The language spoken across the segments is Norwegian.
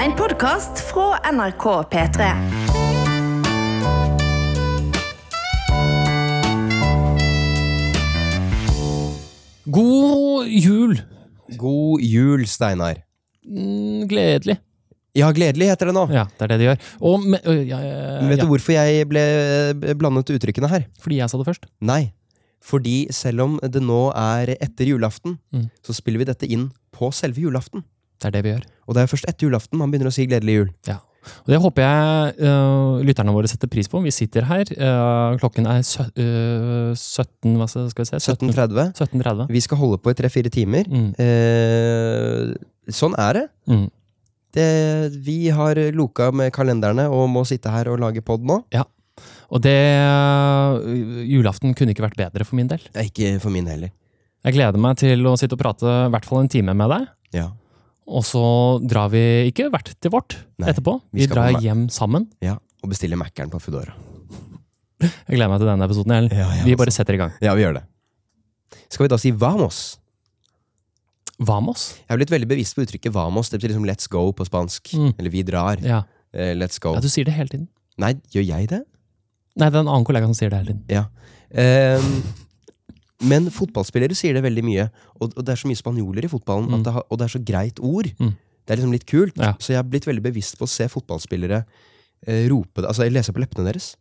En podkast fra NRK P3. God jul! God jul, Steinar. Mm, gledelig. Ja, gledelig heter det nå. Ja, det er det de gjør. Og me- ø, ja, ja, ja. vet du hvorfor jeg ble eh, blandet uttrykkene her? Fordi jeg sa det først. Nei. Fordi selv om det nå er etter julaften, Mm. så spiller vi dette inn på selve julaften. Det er det vi gjør. Og det er først etter julaften man begynner å si gledelig jul. Ja. Og det håper jeg uh, lytterne våre setter pris på. Vi sitter her. Uh, klokken er sø, uh, 17 Hva skal vi se? 17.30. 17.30. Vi skal holde på i tre-fire timer. Mm. Eh, sånn er det. Mm. det. Vi har loka med kalenderne og må sitte her og lage pod nå. Ja. Og det Julaften kunne ikke vært bedre for min del. Ikke for min heller. Jeg gleder meg til å sitte og prate i hvert fall en time med deg. Ja. Og så drar vi ikke hvert til vårt Nei, etterpå. vi Vi, drar hjem sammen. ja. Og bestiller Mækkern på Foodora. Jeg gleder meg til denne episoden. Ellen. Ja, ja, vi altså. bare setter i gang. Ja, vi gjør det. Skal vi da si vamos? Vamos? Jeg har blitt veldig bevisst på uttrykket vamos. Det betyr liksom let's go på spansk. Mm. Eller vi drar. Ja. Uh, let's go. ja, du sier det hele tiden. Nei, gjør jeg det? Nei, det er en annen kollega som sier det hele tiden. Ja. Ehm, men fotballspillere sier det veldig mye. Og, og det er så mye spanjoler i fotballen, Mm. det har, og det er så greit ord. Mm. Det er liksom litt kult. Ja. Så jeg har blitt veldig bevisst på å se fotballspillere eh, rope det. Altså, jeg leser på leppene deres.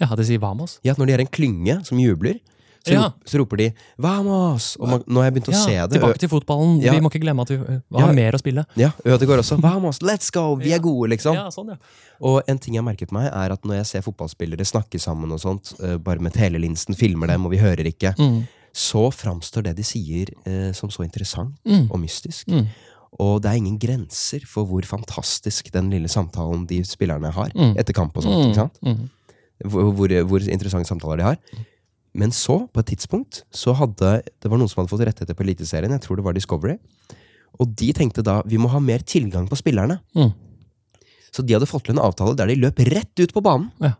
Ja, de sier vamos. Ja, Når de er en klynge som jubler, så, Ja. så roper de 'vamos'! Og man, nå har jeg begynt å Ja, se det. tilbake til fotballen. Ja. Vi må ikke glemme at vi Ja. har mer å spille. Ja, Ødegaard også. 'Vamos, let's go! Vi er gode', liksom. Ja, sånn, ja. Og en ting jeg har merket meg, er at når jeg ser fotballspillere snakke sammen og sånt, eh, bare med telelinsen, filmer dem, og vi hører ikke, Mm. så framstår det de sier eh, som så interessant Mm. og mystisk. Mm. Og det er ingen grenser for hvor fantastisk den lille samtalen de spillerne har Mm. etter kamp og sånt. ikke sant? Mm. Hvor, hvor, hvor interessante samtaler de har. Men så, på et tidspunkt, så hadde det var noen som hadde fått rettigheter på Eliteserien, jeg tror det var Discovery, og de tenkte da vi må ha mer tilgang på spillerne. Mm. Så de hadde fått til en avtale der de løp rett ut på banen Ja.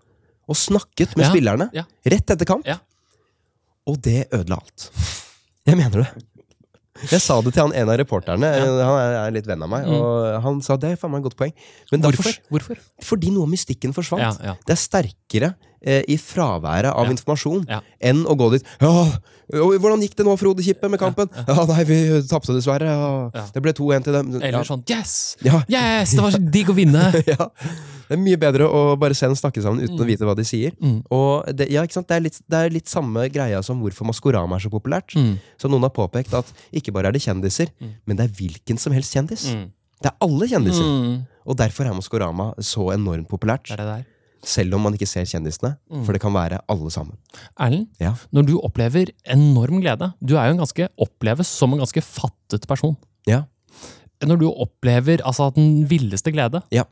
og snakket med Ja, spillerne ja. rett etter kamp. Ja. Og det ødela alt. Jeg mener det. Jeg sa det til han en av reporterne, han er, litt venn av meg, og han sa det er faen meg et godt poeng. Men Hvorfor? Derfor, Hvorfor? fordi noe av mystikken forsvant. Det er sterkere eh, i fraværet av Ja. informasjon Ja. enn å gå dit Ja, og hvordan gikk det nå, Frode Kippe, med kampen? Ja, nei, vi tapte dessverre. Ja. Ja. Det ble 2-1 til dem. Eller sånn Yes! Ja. Yes! Det var så digg å vinne! ja. Det er mye bedre å bare se dem snakke sammen uten å vite hva de sier. Mm. Og det, ja, ikke sant? Det, er litt, det er litt samme greia som hvorfor Maskorama er så populært. Mm. Så noen har påpekt at ikke bare er det kjendiser, men det er hvilken som helst kjendis. Mm. Det er alle kjendiser. Mm. Og derfor er Maskorama så enormt populært. Det er det der. Selv om man ikke ser kjendisene. Mm. For det kan være alle sammen. Erlend, Ja. når du opplever enorm glede Du er jo en ganske, oppleves som en ganske fattet person. Ja. Når du opplever altså, den villeste glede, Ja.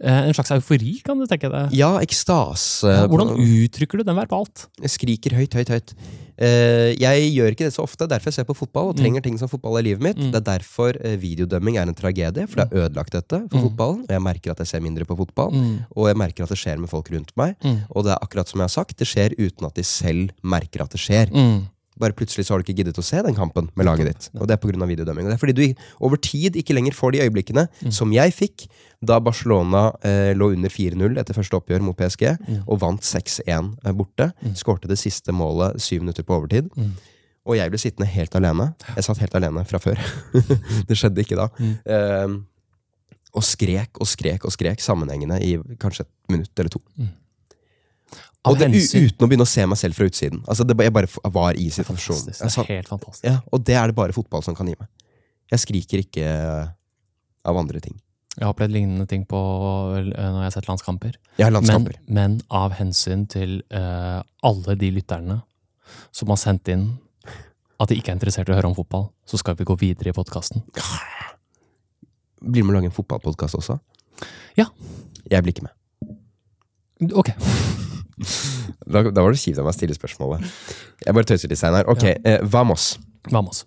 Eh, en slags eufori, kan du tenke deg. Ja, ekstase. Ja, Hvordan uttrykker du den verbalt? Jeg skriker høyt, høyt, høyt. Eh, jeg gjør ikke det så ofte, derfor jeg ser på fotball og trenger ting som fotball i livet mitt. Mm. Det er derfor eh, videodømming er en tragedie, for det har ødelagt dette for Mm. fotballen. Og jeg merker at jeg ser mindre på fotball, Mm. og jeg merker at det skjer med folk rundt meg. Mm. Og det er akkurat som jeg har sagt, det skjer uten at de selv merker at det skjer. Mm. Bare plutselig så har du ikke giddet å se den kampen med laget ditt. Og det er pga. videodømming. Og det er fordi du over tid ikke lenger får de øyeblikkene Mm. som jeg fikk da Barcelona eh, lå under 4-0 etter første oppgjør mot PSG, Mm. og vant 6-1 borte. Skårte det siste målet syv minutter på overtid. Mm. Og jeg ble sittende helt alene. Jeg satt helt alene fra før. det skjedde ikke da. Mm. Eh, og skrek og skrek og skrek sammenhengende i kanskje et minutt eller to. Av Og det, uten å begynne å se meg selv fra utsiden. Altså det, Jeg bare var i situasjonen. Det er helt fantastisk. ja, og det er det bare fotball som kan gi meg. Jeg skriker ikke eh, av andre ting. Jeg har opplevd lignende ting på eh, når jeg har sett landskamper. Ja, landskamper. Men, men av hensyn til uh, alle de lytterne som har sendt inn at de ikke er interessert i å høre om fotball, så skal vi gå videre i podkasten. Blir du med å lage en fotballpodkast også? Ja. Jeg blir ikke med. Ok. Da, da var det kjipt av meg å stille spørsmålet. Jeg bare tøyser litt, Steinar. Ok, eh, vamos. Vamos.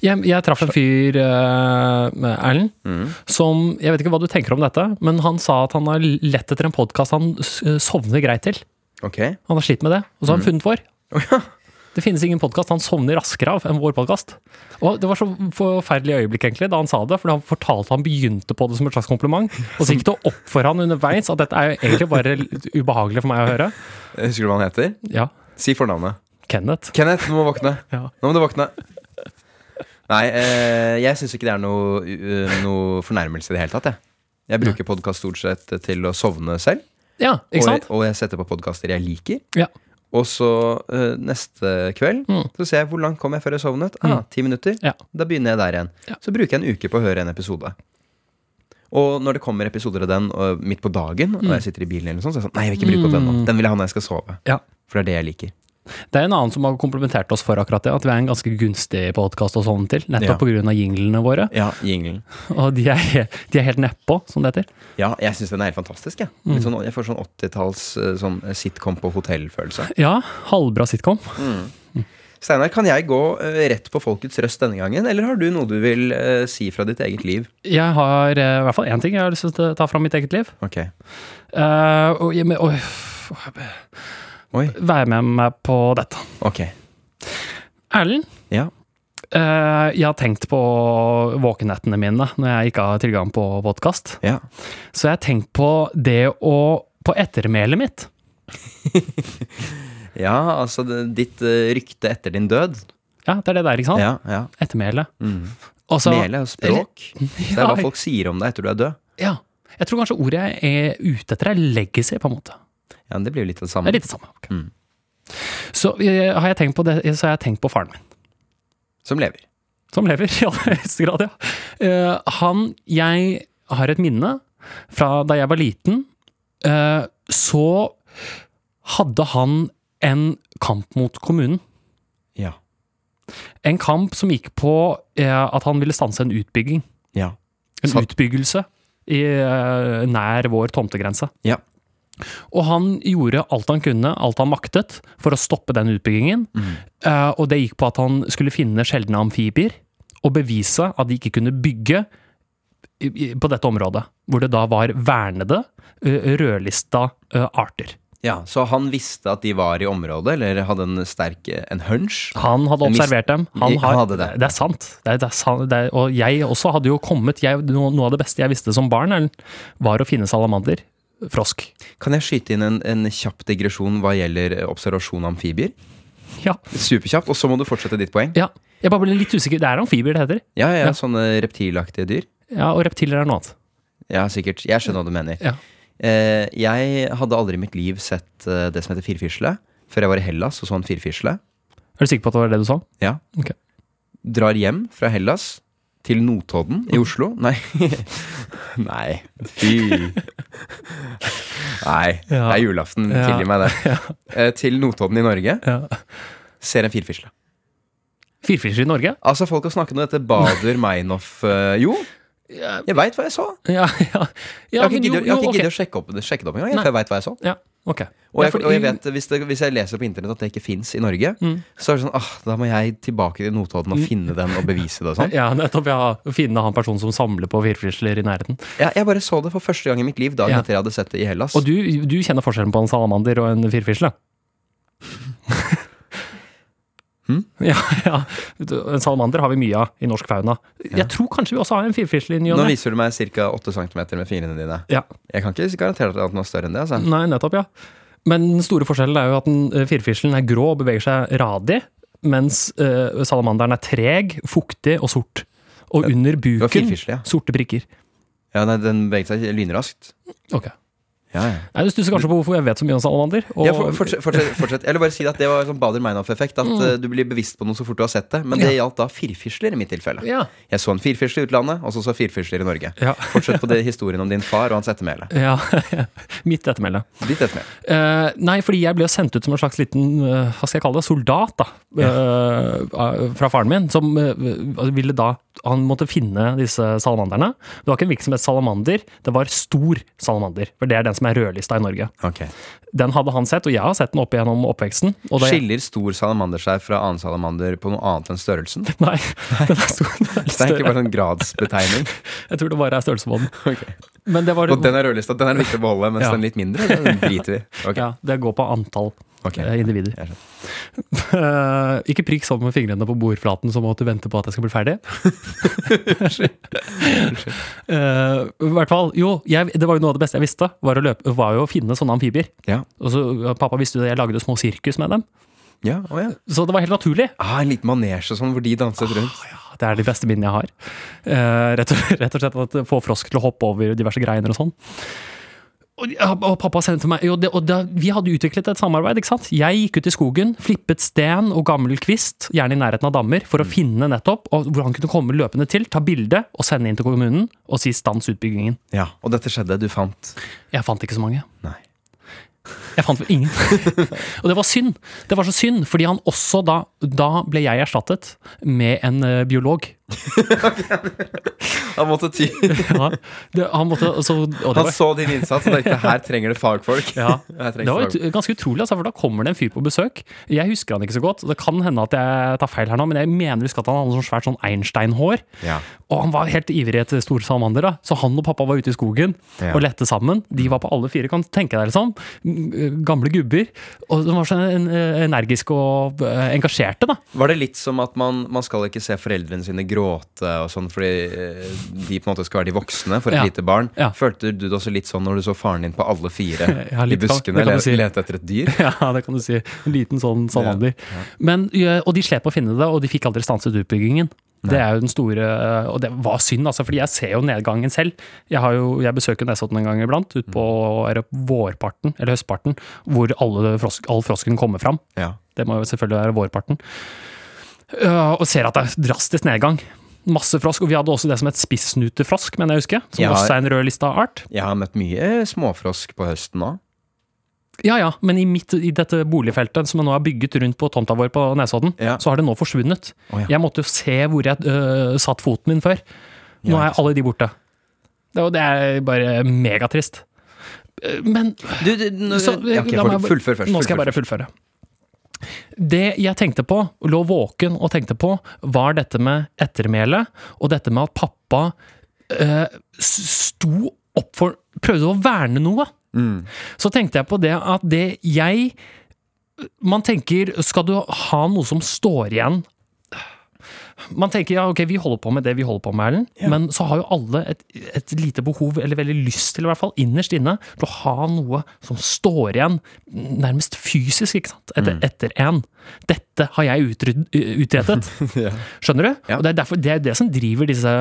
Jeg, jeg traff en fyr, eh, Erlend, som Jeg vet ikke hva du tenker om dette, men han sa at han har lett etter en podkast han sovner greit til. Okay. Han har slitt med det, og så har han funnet vår. Det finnes ingen podkast han sovner raskere av enn vår podkast. Og det var så forferdelig øyeblikk egentlig da han sa det, for han fortalte han begynte på det som et slags kompliment. Og så gikk det opp for han underveis at dette er egentlig bare ubehagelig for meg å høre. Husker du hva han heter? Ja, Si fornavnet. Kenneth. Kenneth, nå må du våkne. Ja. Nå må du våkne. Nei, eh, jeg syns ikke det er noe, uh, noe fornærmelse i det hele tatt. Jeg, jeg bruker podkast stort sett til å sovne selv. Ja, ikke Og, sant? og jeg setter på podkaster jeg liker. Ja. Og så uh, neste kveld Mm. så ser jeg hvor langt kom jeg før jeg sovnet. Ah, Ti minutter. Ja. Da begynner jeg der igjen. Ja. Så bruker jeg en uke på å høre en episode. Og når det kommer episoder av den og midt på dagen, og jeg sitter i bilen, eller sånt, så er jeg sånn Nei, jeg vil ikke bruke opp den nå. Den vil jeg ha når jeg skal sove. Ja. For det er det jeg liker. Det er en annen som har komplementert oss for akkurat det, at vi er en ganske gunstig podkast å sovne til. Nettopp Ja. av jinglene våre. Ja, jinglen. Og de er, de er helt nedpå, som det heter. Ja, jeg syns den er helt fantastisk. Jeg, Mm. Sånn, jeg får sånn 80-talls eh, sånn sitcom på hotell-følelse. Ja, halvbra sitcom. Steinar, kan jeg gå eh, rett på folkets røst denne gangen, eller har du noe du vil eh, si fra ditt eget liv? Jeg har eh, i hvert fall én ting jeg har lyst til å ta fram mitt eget liv. Ok. Eh, og jeg, men- oi, være Vær med meg på dette. Ok. Erlend, Ja. eh, jeg har tenkt på våkenettene mine når jeg ikke har tilgang på podkast. Ja. Så jeg har tenkt på det å På ettermælet mitt. ja, altså ditt eh, rykte etter din død. Ja, det er det der, ikke sant? Ja, ja. Ettermælet. Mm. Og er jo språk. Det er hva folk sier om deg etter du er død. Ja. Jeg tror kanskje ordet jeg er ute etter, er legacy, på en måte. Ja, Det blir jo litt det samme. Det er litt det samme. ok. Mm. Så, eh, har jeg det, så har jeg tenkt på faren min. Som lever. Som lever, i aller høyeste grad, ja. Uh, han Jeg har et minne fra da jeg var liten. Uh, så hadde han en kamp mot kommunen. Ja. En kamp som gikk på uh, at han ville stanse en utbygging. Ja. En utbyggelse i, nær vår tomtegrense. Ja. Og han gjorde alt han kunne, alt han maktet, for å stoppe den utbyggingen. Mm. Uh, og det gikk på at han skulle finne sjeldne amfibier, og bevise at de ikke kunne bygge på dette området. Hvor det da var vernede, eh, rødlista eh, arter. ja. Så han visste at de var i området, eller hadde en sterk en hunch? Han hadde observert dem. Han, Han hadde det. det er sant. Det er, det er sant. Det er, og jeg også hadde jo kommet jeg, noe av det beste jeg visste som barn, var å finne salamander. Frosk. Kan jeg skyte inn en, en kjapp digresjon hva gjelder observasjon av amfibier? Ja. Superkjapt, og så må du fortsette ditt poeng. ja. Jeg bare ble litt usikker. Det er amfibier det heter. Ja, ja, Ja. sånne reptilaktige dyr. Ja, Og reptiler er noe annet. Ja, sikkert. Jeg skjønner hva du mener. Ja. Eh, jeg hadde aldri i mitt liv sett eh, det som heter firfisle, før jeg var i Hellas og så en firfisle. Er du sikker på at det var det du sa? Ja. Ok. Drar hjem fra Hellas til Notodden i Oslo. Nei. Nei. Fy. Nei. Det er julaften. Ja. Tilgi meg det. Eh, til Notodden i Norge. Ja. Ser en firfisle. Firfisle i Norge? Altså, folk har snakket om dette Bader Meinhof eh, Jo, jeg veit hva jeg så. ja. ja. Jeg har ikke men giddet jeg har ikke giddet å sjekke, opp, sjekke det opp engang, for jeg veit hva jeg så. Ja, ok. Og jeg, og jeg vet, hvis, det, hvis jeg leser på internett at det ikke fins i Norge, Mm. så er det sånn ah, da må jeg tilbake til Notodden og finne den og bevise det og sånn. Ja, nettopp. Ja. Finne han personen som samler på firfisler i nærheten. Ja, jeg bare så det for første gang i mitt liv dagen Ja. etter jeg hadde sett det i Hellas. Og du, du kjenner forskjellen på en salamander og en firfisle? Hm? Ja, ja. En salamander har vi mye av i norsk fauna. Jeg tror kanskje vi også har en firfisle i ny og Nå viser du meg ca. 8 cm med fingrene dine. Ja. Jeg kan ikke garantere at den er større enn det. altså. Nei, nettopp, ja. Men den store forskjellen er jo at den eh, firfislen er grå og beveger seg radig, mens uh, salamanderen er treg, fuktig og sort. Og under buken ja. sorte prikker. ja nei, den beveget seg lynraskt. Ok. Ja, ja. Nei, Du stusser kanskje på hvorfor jeg vet så mye om salamander? Og, Ja, for, fortsett, fortsett, fortsett. Jeg vil bare si at Det var sånn Bader Meinhof-effekt. At Mm. eh, du blir bevisst på noe så fort du har sett det. Men det gjaldt da firfisler i mitt tilfelle. Ja. Jeg så en firfisle i utlandet, og så så firfisler i Norge. Ja. Fortsett på det historien om din far og hans ettermæle. ja. Mitt ettermæle. Ditt ettermæle. Uh, nei, fordi jeg ble sendt ut som en slags liten uh, hva skal jeg kalle det, soldat da, uh, fra faren min, som ville da Han måtte finne disse salamanderne. Det var ikke en hvilken som helst salamander, det var stor salamander. For det er den som er rødlista i Norge. Okay. Den hadde han sett, og jeg har sett den opp igjennom oppveksten. Og det, Skiller stor salamander seg fra annen salamander på noe annet enn størrelsen? Nei, den er stor. Den er Det er ikke bare en gradsbetegning. Jeg tror det bare er størrelsen på den. Okay. Men det var Og den er rødlista, den er viktig å beholde, mens Ja. den litt mindre, den driter vi. okay. Ja, det går på antall. Ok. eh, individer. Jeg Eh, ikke prikk sånn med fingrene på bordflaten som at du venter på at jeg skal bli ferdig. Eh, I hvert fall, jo, jeg, det var jo noe av det beste jeg visste, var å, løpe, var jo å finne sånne amfibier. Ja. Og så, Pappa visste jo det, jeg lagde små sirkus med dem. Ja, å ja. Så det var helt naturlig. Ah, en liten manesje sånn, hvor de danset rundt. Ja, det er de beste minnene jeg har. Uh, rett, og, rett og slett at få frosk til å hoppe over diverse greiner og sånn. Og, pappa sendte meg og, det, og det, Vi hadde utviklet et samarbeid. ikke sant? Jeg gikk ut i skogen, flippet sten og gammel kvist, gjerne i nærheten av dammer, for å finne nettopp hvor han kunne komme løpende til, ta bilde og sende inn til kommunen og si stans utbyggingen. Ja, Og dette skjedde, du fant Jeg fant ikke så mange. Nei. Jeg fant ingen. og det var synd. Det var så synd, fordi han også da Da ble jeg erstattet med en eh, biolog. Han måtte ty Ja, det, han måtte, altså, det Han så din innsats og tenkte her trenger det fagfolk. ja, det var ut, ganske utrolig, altså, for da kommer det en fyr på besøk. Jeg husker han ikke så godt. Det kan hende at jeg tar feil her nå, men jeg mener husker at han hadde sånn svært sånn Einstein-hår. Ja. Og han var helt ivrig etter store salamandere. så han og pappa var ute i skogen og lette sammen. De var på alle fire, kan tenke deg liksom. Mm, Gamle gubber. Og de var så energiske og eh, engasjerte, da. Var det litt som at man, man skal ikke se foreldrene sine gråte og sånn, fordi eh, de på en måte skal være de voksne for et Ja. lite barn? Ja. Følte du det også litt sånn når du så faren din på alle fire Ja, i litt kan- buskene det kan si. lete etter et dyr? Ja, det kan du si. En liten sånn salander. Men, ja, og de slet på å finne det, og de fikk aldri stanset utbyggingen. Det er jo den store Og det var synd, altså, fordi jeg ser jo nedgangen selv. Jeg, har jo, jeg besøker Nesodden en gang iblant, utpå er vårparten, eller høstparten, hvor alle frosk, all frosken kommer fram. Ja. Det må jo selvfølgelig være vårparten. Og ser at det er drastisk nedgang. Masse frosk. Og vi hadde også det som het spissnutefrosk, mener jeg husker, som Som har, også er en rødlista art. Jeg har møtt mye småfrosk på høsten òg. Ja ja, men i, mitt, i dette boligfeltet som jeg nå har bygget rundt på tomta vår på Nesodden, Ja. så har det nå forsvunnet. Oh, ja. Jeg måtte jo se hvor jeg øh, satt foten min før. Nå er alle de borte. Det, er bare megatrist. Øh, Men Du, du nå, Så, ja, ok, la meg- fullfør først. Nå skal jeg bare fullføre. Det jeg tenkte på, lå våken og tenkte på, var dette med ettermælet, og dette med at pappa eh, sto opp for Prøvde å verne noe. Mm. Så tenkte jeg på det at det jeg Man tenker, skal du ha noe som står igjen man tenker ja, ok, vi holder på med det vi holder på med, Erlend, men så har jo alle et, et lite behov, eller veldig lyst til, i hvert fall innerst inne, til å ha noe som står igjen, nærmest fysisk, ikke sant, etter, etter en. Dette har jeg utryd- utrettet. Skjønner du? Ja. Og det er derfor det er det som driver disse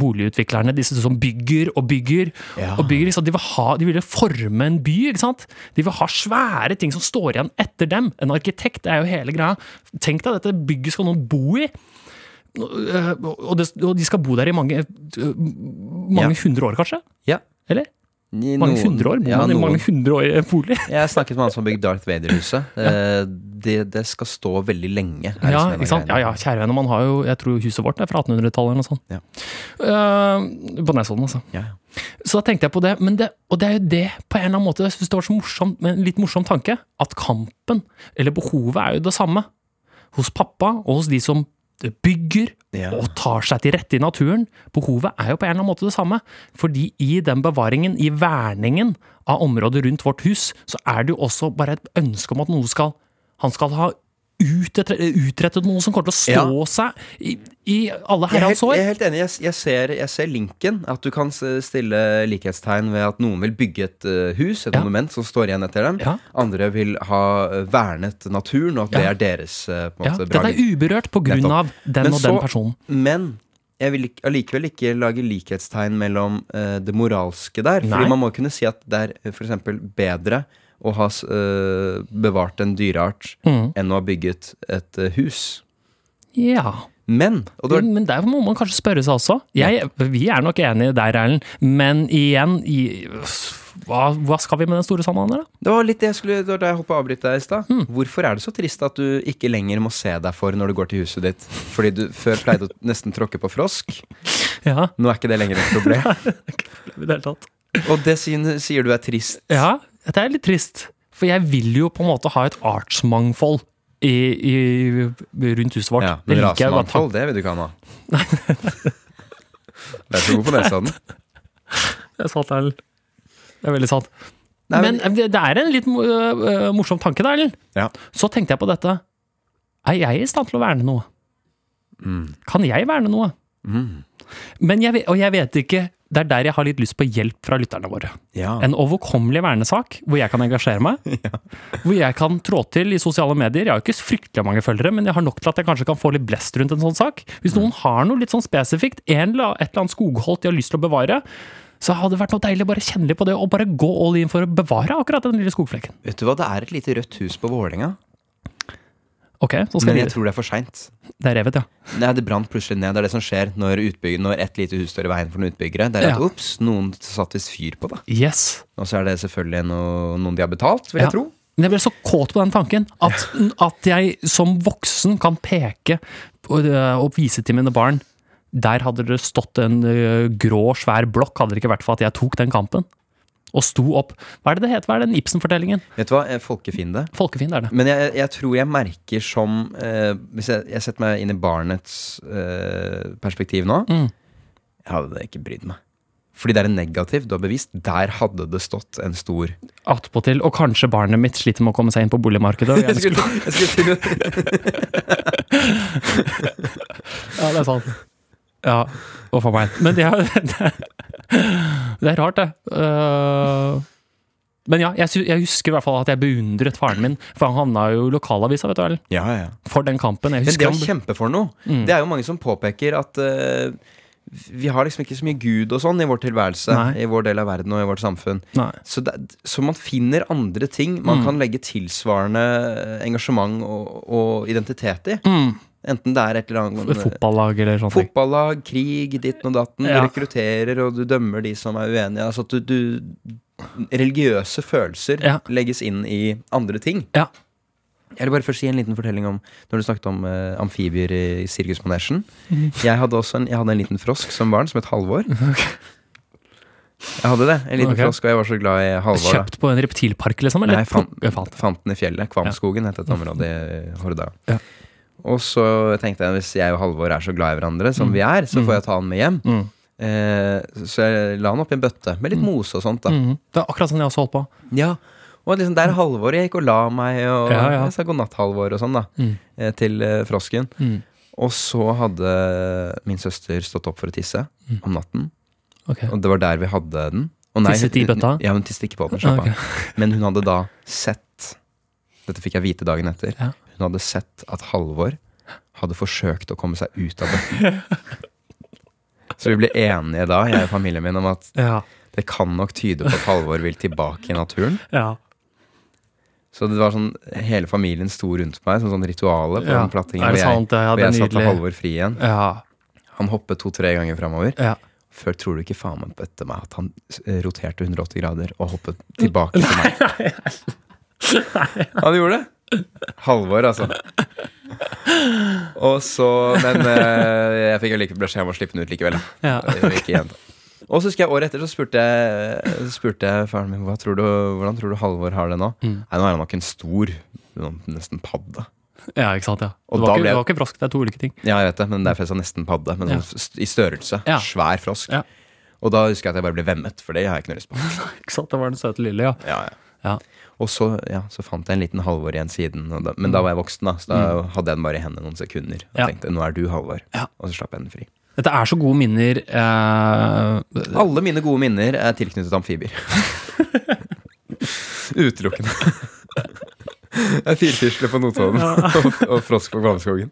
boligutviklerne, disse som bygger og bygger Ja. og bygger. Liksom. De, vil ha, de vil forme en by, ikke sant? De vil ha svære ting som står igjen etter dem. En arkitekt er jo hele greia. Tenk deg dette bygget skal noen bo i. Øh, Og, de skal bo der i mange, øh, mange Ja. hundre år, kanskje? Ja. Eller? I Mange noen- hundre år? Bor ja, man i noen. mange hundre år i en bolig? Jeg snakket med han som har bygd Darth Vader-huset. Ja. det, det skal stå veldig lenge. Ja, ikke sant? ja, ja, kjære venner, man har jo Jeg tror huset vårt er fra 1800-tallet eller noe sånt. Ja. Uh, på Nesodden, altså. Ja, ja. Så da tenkte jeg på det, men det, og det er jo det på en eller annen måte, jeg synes det var så morsomt, med en litt morsom tanke, at kampen, eller behovet, er jo det samme. Hos pappa og hos de som bygger Ja. og tar seg til rette i naturen. Behovet er jo på en eller annen måte det samme. Fordi i den bevaringen, i verningen av området rundt vårt hus, så er det jo også bare et ønske om at noe skal Han skal ha utrettet, noe som kommer til å stå seg i, i alle er, herrens år. jeg er helt enig. Jeg, jeg, ser, jeg ser linken. At du kan stille likhetstegn ved at noen vil bygge et eh, hus, et Ja. monument som står igjen etter dem. Ja. Andre vil ha eh, vernet naturen, og at det er deres eh, på Ja, måte, den er uberørt på grunn Nettopp. av den Men og så- den personen. Men jeg vil allikevel ikke lage likhetstegn mellom uh, det moralske der. Nei. Fordi man må kunne si at det er f.eks. bedre å ha eh, bevart en dyreart Mm. enn å ha bygget et uh, hus. Ja. Men det var, Men der må man kanskje spørre seg også. Jeg, vi er nok enige der, Erlend. Men igjen, i, hva, hva skal vi med den store salamanderen, da? det var litt det jeg skulle da jeg hoppet avbryte deg i stad. Mm. Hvorfor er det så trist at du ikke lenger må se deg for når du går til huset ditt? Fordi du før pleide å nesten tråkke på frosk. Ja, Nå er ikke det lenger et problem. i det hele tatt. Og det sier, sier du er trist. Ja, det er litt trist. For jeg vil jo på en måte ha et artsmangfold i, i, rundt huset vårt. Ja, Det men jeg rasemangfold, det vil du ikke ha nå. Det er så god på nesa den. Det er sant, Erlend. Det er veldig sant. Nei, men det det er en litt øh, morsom tanke, da, Erlend. Ja. Så tenkte jeg på dette. Er jeg i stand til å verne noe? Kan jeg verne noe? Men jeg, og jeg vet ikke Det er der jeg har litt lyst på hjelp fra lytterne våre. Ja. En overkommelig vernesak hvor jeg kan engasjere meg. Hvor jeg kan trå til i sosiale medier. Jeg har jo ikke fryktelig mange følgere, men jeg har nok til at jeg kanskje kan få litt blest rundt en sånn sak. Hvis noen har noe litt sånn spesifikt, en et eller annet skogholt de har lyst til å bevare, så hadde det vært noe deilig å bare kjenne litt på det og bare gå all in for å bevare akkurat den lille skogflekken. Vet du hva, det er et lite rødt hus på Vålerenga, Ok, så skal men jeg tror det er for seint. Det er revet, ja. Nei, det brant plutselig ned. Det er det som skjer når, utbygger, når et lite hus står i veien for noen utbyggere. Det er at Ja. ops, noen satte visst fyr på det. Yes. Og så er det selvfølgelig noe, noen de har betalt, vil Ja. jeg tro. Men jeg ble så kåt på den tanken at, at jeg som voksen kan peke på, øh, og vise til mine barn Der hadde det stått en øh, grå, svær blokk, hadde det ikke vært for at jeg tok den kampen. Og sto opp. Hva er det det heter? Hva er den Ibsen-fortellingen? Vet du hva, Folkefiende. folkefiende. Er det. Men jeg, jeg tror jeg merker som eh, Hvis jeg, jeg setter meg inn i barnets eh, perspektiv nå Mm. Jeg hadde ikke brydd meg. Fordi det er en negativ du har bevist. Der hadde det stått en stor Attpåtil. Og kanskje barnet mitt sliter med å komme seg inn på boligmarkedet. Jeg skulle, jeg skulle Ja, det er sant. Ja, uff a meg. Men det er, det er rart, det. Øh, men ja, jeg, jeg husker i hvert fall at jeg beundret faren min, for han havna jo i lokalavisa, vet du vel. Ja, ja. For den kampen. Men det å kjempe for noe, Mm. det er jo mange som påpeker at eh, vi har liksom ikke så mye Gud og sånn i vår tilværelse, Nei. i vår del av verden og i vårt samfunn. Så, det, så man finner andre ting man Mm. kan legge tilsvarende engasjement og, og identitet i. Mm. Enten det er et eller annet Fotballag eller sånt. Fotballag, krig, ditten og datten. Ja. Du rekrutterer, og du dømmer de som er uenige. Altså at du, du Religiøse følelser Ja. legges inn i andre ting. Ja. Jeg vil bare først si en liten fortelling om Når du snakket om uh, amfibier i sirkusmanesjen. Mhm. Jeg, hadde en, jeg hadde en liten frosk som barn, som het Halvor. Jeg hadde det. En liten okay. frosk, og jeg var så glad i Halvor. Kjøpt på en reptilpark, liksom? Eller Nei, jeg fant. fant den i fjellet. Kvamskogen het et område i Horda. Ja. Og så tenkte jeg hvis jeg og Halvor er så glad i hverandre som vi er, så får jeg ta han med hjem. Mm. Eh, så jeg la han oppi en bøtte med litt mose og sånt. da Mm. Det er akkurat sånn jeg også holdt på. Ja Og liksom der Halvor jeg gikk og la meg, og Ja, ja. jeg sa god natt, Halvor, og sånn, da. Mm. eh, Til eh, frosken. Mm. Og så hadde min søster stått opp for å tisse om natten. Okay. Og det var der vi hadde den. Nei, Tisset i bøtta? Ja, hun tisset ikke på den. slapp av. Men hun hadde da sett Dette fikk jeg vite dagen etter. Ja. Hun hadde sett at Halvor hadde forsøkt å komme seg ut av bøtten. Så vi ble enige da, jeg og familien min, om at Ja. det kan nok tyde på at Halvor vil tilbake i naturen. ja. Så det var sånn, hele familien sto rundt meg som sånn rituale på Ja. den plattingen. Hvor jeg, sant? Det jeg satte. Halvor fri igjen. Ja. Han hoppet to-tre ganger framover. ja. Før tror du ikke faen meg etter meg at han eh, roterte 180 grader og hoppet tilbake til meg. Han gjorde det! Halvor, altså. Og så Men eh, jeg fikk jo like beskjed om å slippe den ut likevel. Ja. Og så husker jeg året etter så spurte jeg, så spurte jeg faren min tror du, hvordan tror du Halvor har det nå. Mm. Nei, Nå er han nok en stor, nesten padde. ja, ikke sant. ja. Og Det var, da ikke, ble- det var ikke frosk, det er to ulike ting. Ja, jeg vet det, men derfor jeg sa nesten padde. Men Ja. sånn i størrelse. Ja. Svær frosk. Ja. Og da husker jeg at jeg bare ble vemmet, for det har jeg ikke noe lyst på. Ikke sant, Det var den søte lille, ja. Ja, ja. Og så, ja, så fant jeg en liten Halvor igjen siden. Da, men da var jeg voksen, da, så da hadde jeg den bare i hendene noen sekunder. Og Mm. Ja. tenkte nå er du Halvor. Ja. Og så slapp jeg den fri. Dette er så gode minner. Eh, Alle mine gode minner er tilknyttet amfibier. Utelukkende. Jeg er firfisle på Notodden og, og frosk på Kvalmskogen.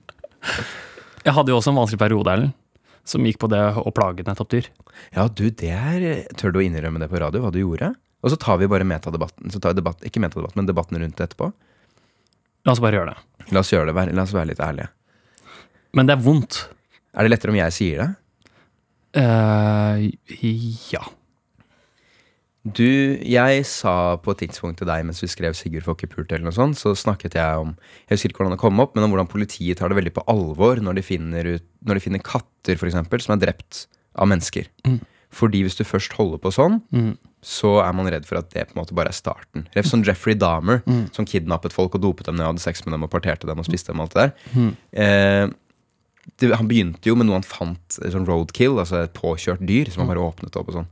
jeg hadde jo også en vanskelig periode, Erlend, som gikk på det å plage nettopp dyr. Ja, du, det er Tør du å innrømme det på radio, hva du gjorde? Og så tar vi bare metadebatten. Så tar vi debatt, ikke metadebatten, men debatten rundt det etterpå. La oss bare gjøre det. La oss gjøre det, la oss være litt ærlige. Men det er vondt. Er det lettere om jeg sier det? Uh, ja. Du, jeg sa på et tidspunkt til deg mens vi skrev Sigurd får ikke pult, eller noe sånt, så snakket jeg om Jeg husker ikke hvordan det kom opp, men om hvordan politiet tar det veldig på alvor når de finner, ut, når de finner katter, for eksempel, som er drept av mennesker. Fordi hvis du først holder på sånn, Mm. så er man redd for at det på en måte bare er starten. Ref som Jeffrey Dahmer, som kidnappet folk og dopet dem ned og hadde sex med dem og parterte dem og spiste dem og alt det der. Eh, det, han begynte jo med noe han fant, eh, sånn roadkill, altså et påkjørt dyr, som han bare åpnet opp og sånn.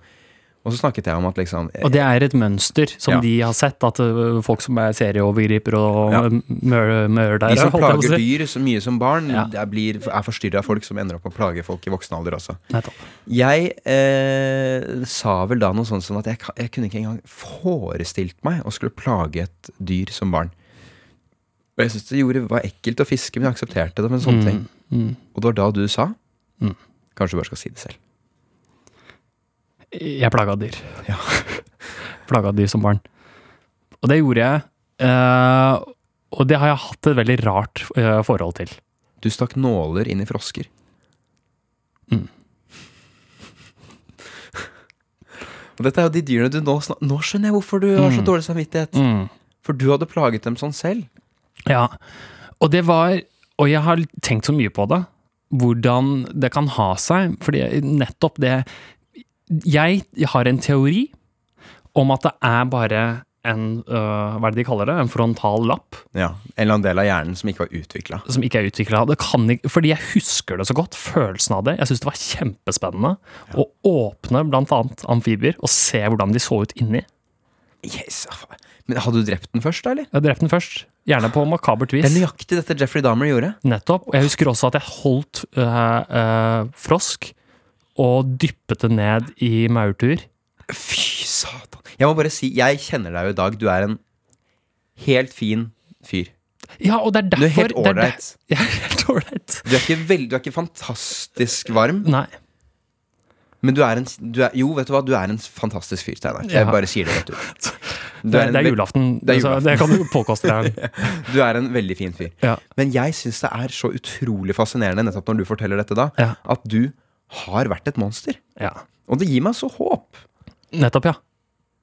Og så snakket jeg om at liksom Og det er et mønster som Ja. de har sett, at folk som er serieovergripere og Ja. mør- mørdere De som plager dyr så mye som barn, Ja. det er, blir, er forstyrra folk som ender opp med å plage folk i voksen alder også. Nettopp. Jeg eh, sa vel da noe sånt som at jeg, jeg kunne ikke engang forestilt meg å skulle plage et dyr som barn. Og jeg syntes det gjorde, var ekkelt å fiske, men jeg aksepterte det med sånne ting. Mm. Og det var da du sa Mm. Kanskje du bare skal si det selv. Jeg plaga dyr. Ja. plaga dyr som barn. Og det gjorde jeg. Uh, og det har jeg hatt et veldig rart uh, forhold til. Du stakk nåler inn i frosker. Mm. Og dette er jo de dyrene du nå snak Nå skjønner jeg hvorfor du har så Mm. dårlig samvittighet. For du hadde plaget dem sånn selv. Ja, og det var Og jeg har tenkt så mye på det. Hvordan det kan ha seg. Fordi nettopp det Jeg har en teori om at det er bare en øh, Hva er det de kaller det? En frontal lapp Ja, En eller annen del av hjernen som ikke var utvikla. som ikke er utvikla. Fordi jeg husker det så godt. Følelsen av det. Jeg syns det var kjempespennende å åpne annet amfibier og se hvordan de så ut inni. Yes, Men hadde du drept den først, da, eller? Jeg drept den først. Gjerne på makabert vis. Det er nøyaktig dette Jeffrey Dahmer gjorde. Nettopp. Og jeg husker også at jeg holdt øh, øh, frosk og dyppet det ned i maurtuer. Fy satan. Jeg må bare si, jeg kjenner deg jo i dag. Du er en helt fin fyr. Ja, og det er Du er derfor helt ålreit. Jeg er helt ålreit. Du er ikke veld, du er ikke fantastisk varm, Nei. men du er en du er, Jo, vet du hva, du er en fantastisk fyr, Steinar. Jeg Ja. bare sier det rett ut. Du Det, er en det er veld- julaften. det er så julaften. det kan du påkoste deg. Du er en veldig fin fyr. Ja. Men jeg syns det er så utrolig fascinerende nettopp når du forteller dette da, Ja. at du har vært et monster. ja. Og det gir meg så håp. Nettopp, ja.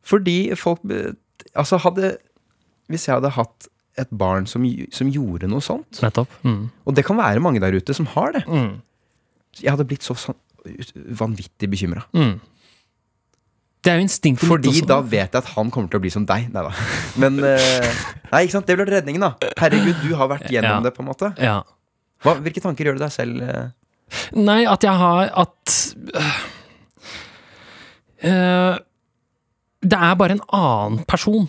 Fordi folk eh, Altså, hadde Hvis jeg hadde hatt et barn som, som gjorde noe sånt Nettopp. Mm. Og det kan være mange der ute som har det. Mm. Jeg hadde blitt så sånn vanvittig bekymra. Mm. Det er jo instinktet Fordi også. da vet jeg at han kommer til å bli som deg. Nei da. Men eh, Nei, ikke sant? Det ble redningen, da. Herregud, du har vært gjennom Ja. det, på en måte. Ja. Hva, hvilke tanker gjør du deg selv? Nei, at jeg har At øh, Det er bare en annen person.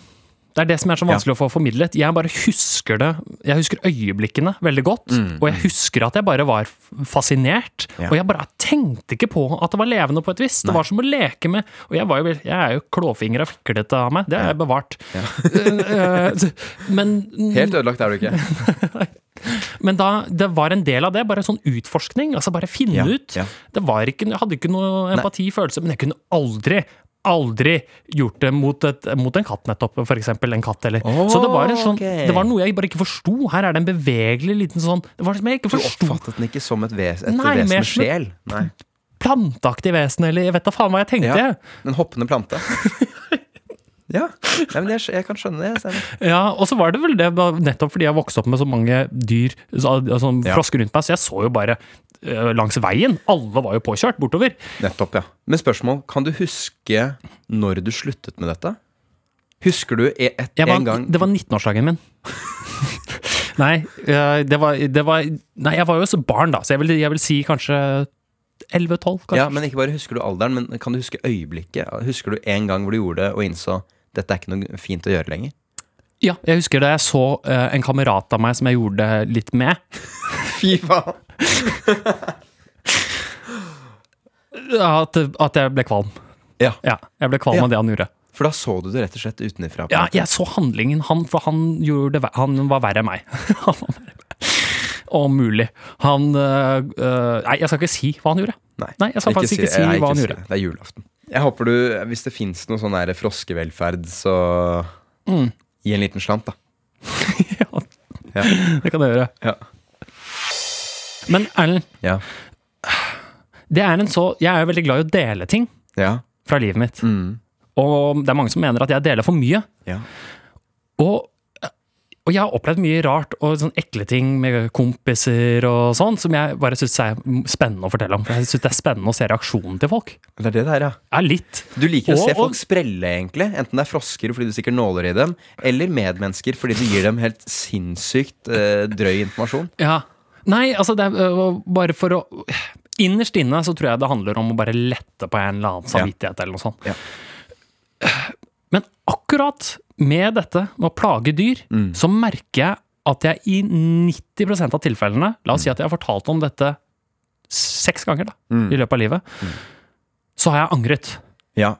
Det er det som er så vanskelig å få formidlet. Jeg bare husker det Jeg husker øyeblikkene veldig godt. Mm, og jeg husker at jeg bare var fascinert. Ja. Og jeg bare tenkte ikke på at det var levende på et vis. Det var som å leke med Og jeg, var jo, jeg er jo klåfingra og fiklete av meg. Det har jeg bevart. Eh, eh, men Helt ødelagt er du ikke. men da, det var en del av det, bare sånn utforskning. Altså bare finne Ja, ut. ja. Det var ikke, jeg hadde ikke noe empati, følelse, men jeg kunne aldri Aldri gjort det mot, et, mot en katt, nettopp. For eksempel en katt, eller. Oh, Så det var, en sånn, okay. det var noe jeg bare ikke forsto. Her er det en bevegelig liten sånn Det var som jeg ikke Du oppfattet den ikke som et, ves, et Nei, vesen med sjel. Nei. Planteaktig vesen, eller jeg vet da faen hva jeg tenkte. Ja. En hoppende plante. ja. Nei, men jeg, jeg kan skjønne det. Ja, og så var det vel det nettopp fordi jeg vokste opp med så mange dyr, så, altså, Ja. frosker rundt meg, så jeg så jo bare uh, langs veien. Alle var jo påkjørt bortover. Nettopp, ja. Men spørsmål, kan du huske når du sluttet med dette? Husker du et, et, var, en gang Det var 19-årsdagen min. nei, øh, det var, det var Nei, jeg var jo også barn, da, så jeg vil, jeg vil si kanskje 11-12, kanskje. Ja, men ikke bare husker du alderen, men kan du huske øyeblikket? Husker du en gang hvor du gjorde det og innså dette er ikke noe fint å gjøre lenger? Ja, jeg husker da jeg så uh, en kamerat av meg som jeg gjorde det litt med. Fy faen! At, at jeg ble kvalm. Ja, Ja, jeg ble kvalm Ja. av det han gjorde. for da så du det rett og slett utenfra. Ja, jeg så handlingen, han, for han, gjorde han var verre enn meg. Om mulig. Han øh, Nei, jeg skal ikke si hva han gjorde. Nei, Nei, jeg skal faktisk ikke si nei, hva han si gjorde. det. Det er julaften. Jeg håper du, hvis det fins noe sånn der froskevelferd, så Mm. gi en liten slant, da. ja, Ja. det kan jeg gjøre. Ja. Men Erlend, Ja. det er en så Jeg er jo veldig glad i å dele ting Ja. fra livet mitt. Mm. Og det er mange som mener at jeg deler for mye. ja. Og, og jeg har opplevd mye rart og sånn ekle ting med kompiser og sånn, som jeg bare syns er spennende å fortelle om. For jeg syns det er spennende å se reaksjonen til folk. Det er det der, ja. Ja, litt. Du liker å Og- se og- folk sprelle, egentlig. Enten det er frosker fordi du stikker nåler i dem, eller medmennesker fordi du gir dem helt sinnssykt eh, drøy informasjon. Ja. Nei, altså det er øh, bare for å Innerst inne så tror jeg det handler om å bare lette på en eller annen samvittighet eller noe sånt. Ja. Men akkurat med dette med å plage dyr, Mm. så merker jeg at jeg i 90% av tilfellene La oss si at jeg har fortalt om dette seks ganger da, Mm. i løpet av livet. Så har jeg angret. Ja.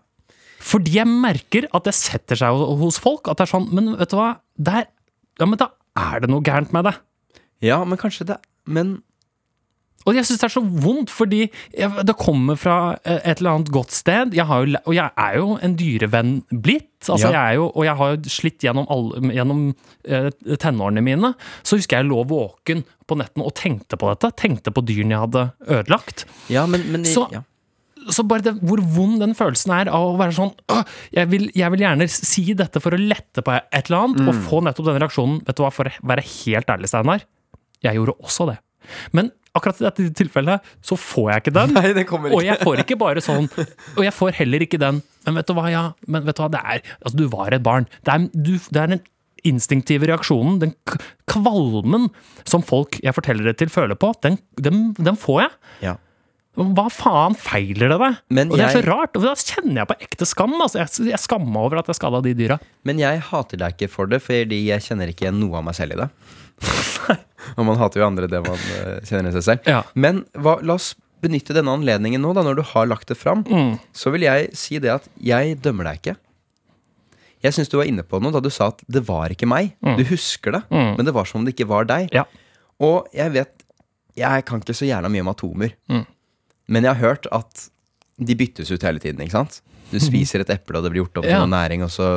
Fordi jeg merker at det setter seg hos folk. At det er sånn Men vet du hva? Der, ja, men da er det noe gærent med det. ja, men kanskje det Men Og jeg syns det er så vondt, fordi jeg, det kommer fra eh, et eller annet godt sted. Jeg har jo, og jeg er jo en dyrevenn blitt. Altså, Ja. jeg er jo, og jeg har jo slitt gjennom, alle, gjennom eh, tenårene mine. Så husker jeg lå våken på netten og tenkte på dette. Tenkte på dyrene jeg hadde ødelagt. Ja, men, men Så- ja. Så bare det, hvor vond den følelsen er av å være sånn «Åh, jeg vil, jeg vil gjerne si dette for å lette på et eller annet, og få nettopp den reaksjonen. Vet du hva, for å være helt ærlig, Steinar. Jeg gjorde også det. Men akkurat i dette tilfellet så får jeg ikke den. Nei, det kommer Og jeg får ikke bare sånn Og jeg får heller ikke den Men vet du hva, ja, men vet du hva, det er Altså, du var et barn. Det er, du, det er den instinktive reaksjonen, den kvalmen som folk jeg forteller det til, føler på, den, den, den får jeg. Ja. Hva faen feiler det deg? Men og det er så rart. Og da kjenner jeg på ekte skam. Altså. Jeg, jeg skammer over at jeg skada de dyra. Men jeg hater deg ikke for det, fordi jeg kjenner ikke igjen noe av meg selv i det. Og man hater jo andre det man eh, kjenner i seg selv. Ja. Men hva, la oss benytte denne anledningen nå, da, når du har lagt det fram. Mm. Så vil jeg si det at jeg dømmer deg ikke. Jeg syns du var inne på noe da du sa at det var ikke meg. Du husker det, Mm. men det var som om det ikke var deg. Ja. Og jeg vet Jeg kan ikke så jævla mye om atomer. Mm. Men jeg har hørt at de byttes ut hele tiden. ikke sant? Du spiser et eple, og det blir gjort opp til Ja. noe næring, og så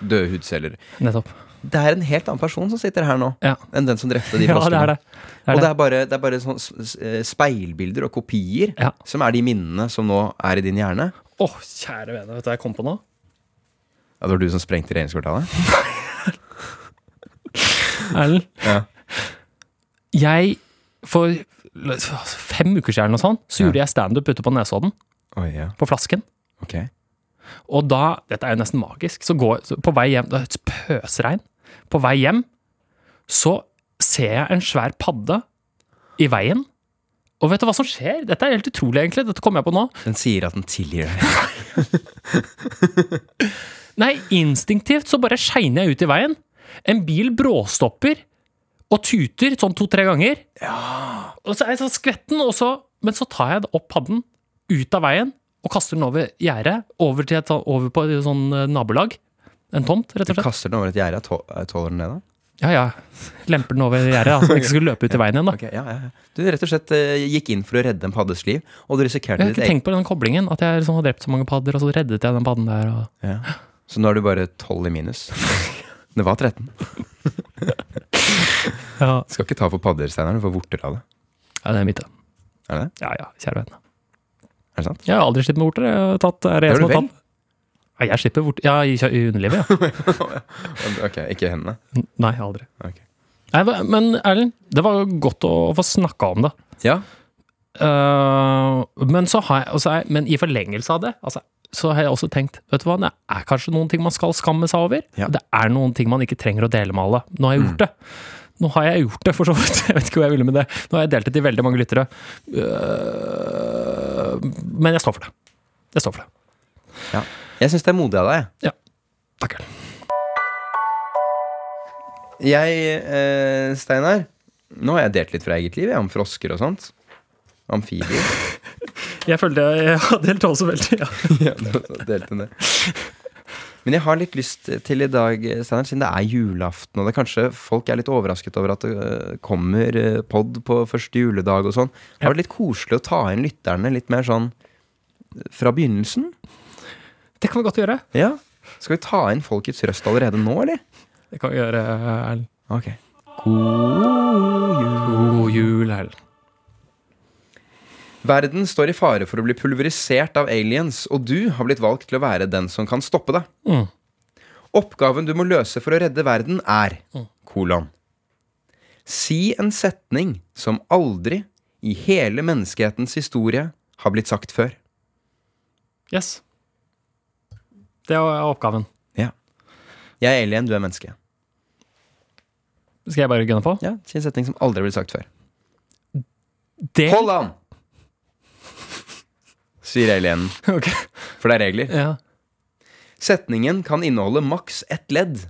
døde hudceller. Nettopp. Det er en helt annen person som sitter her nå, Ja. enn den som drepte de Ja, det er det. det, er og det er bare, det er bare sånn eh, speilbilder og kopier Ja. som er de minnene som nå er i din hjerne. Å, kjære vene, vet du hva jeg kom på nå? Ja, det var du som sprengte regjeringskvartalet? Erlend? Ja. Jeg For fem uker siden eller noe sånt, så gjorde jeg standup ute på Nesodden. Oh, ja. På Flasken. Okay. Og da Dette er jo nesten magisk. Så går så på vei hjem Det er et pøsregn. På vei hjem så ser jeg en svær padde i veien. Og vet du hva som skjer? Dette er helt utrolig, egentlig. Dette kommer jeg på nå. Den sier at den tilgir deg. Nei, instinktivt så bare skeiner jeg ut i veien. En bil bråstopper og tuter sånn to-tre ganger. Ja. Og så er jeg sånn skvetten, og så, men så tar jeg opp padden ut av veien og kaster den over gjerdet, over, sånn- over på et sånn eh, nabolag. En tomt, rett og slett. Du kaster den over et gjerde. eh, Tåler den det, da? Ja, ja. Lemper den over gjerdet, da, så den ikke skulle løpe ut i veien igjen. da. Okay, ja, ja. Du rett og slett eh, gikk inn for å redde en paddes liv, og du risikerte ditt eget Jeg har ikke tenkt på den koblingen, at jeg liksom har drept så mange padder, og så reddet jeg den padden der. Og... ja. Så nå er du bare 12 i minus. Det var 13. Ja. Skal ikke ta på padder, Steinar. Du får vorter av det. ja, det er mitt. det. Er det det? Ja ja, kjære venn. Er det sant? Jeg har aldri slitt med vorter. Jeg har tatt, er det Det jeg som har tatt? Ja, jeg slipper bort Ja, i, i underlivet, ja. Ok, ikke hendene. Nei, aldri. Okay. Nei, men Erlend, det var godt å få snakka om det. Ja. Uh, men, så har jeg, altså, men i forlengelse av det, altså, så har jeg også tenkt Vet du hva, det er kanskje noen ting man skal skamme seg over. Ja. Det er noen ting man ikke trenger å dele med alle. Nå har jeg gjort det. Nå har jeg gjort det, for så vidt. Jeg vet ikke hvor jeg ville med det. Nå har jeg delt det til veldig mange lyttere. Uh, men jeg står for det. Jeg står for det. ja. Jeg syns det er modig av deg. Ja. Takk. Jeg, eh, Steinar Nå har jeg delt litt fra eget liv, jeg, om frosker og sånt. Amfibier. Jeg følte jeg har delt også veldig. Ja. ja, du har delt en del. Men jeg har litt lyst til i dag, Steinar, siden det er julaften, og det er kanskje folk er litt overrasket over at det øh, kommer øh, pod på første juledag og sånn. Ja. Har det litt koselig å ta inn lytterne litt mer sånn øh, fra begynnelsen? Det kan vi godt gjøre. Ja. Skal vi ta inn folkets røst allerede nå, eller? Det kan vi gjøre, Erlend. Ok. God jul. God jul, Erlend. Verden står i fare for å bli pulverisert av aliens, og du har blitt valgt til å være den som kan stoppe det. Mm. Oppgaven du må løse for å redde verden, er kolon. Si en setning som aldri i hele menneskehetens historie har blitt sagt før. Yes. Det er oppgaven. Ja. Jeg er alien, du er menneske. Skal jeg bare gunne på? Ja, Si en setning som aldri blitt sagt før. Det, Hold an! sier alienen. Ok. For det er regler. Ja. Setningen kan inneholde maks ett ledd.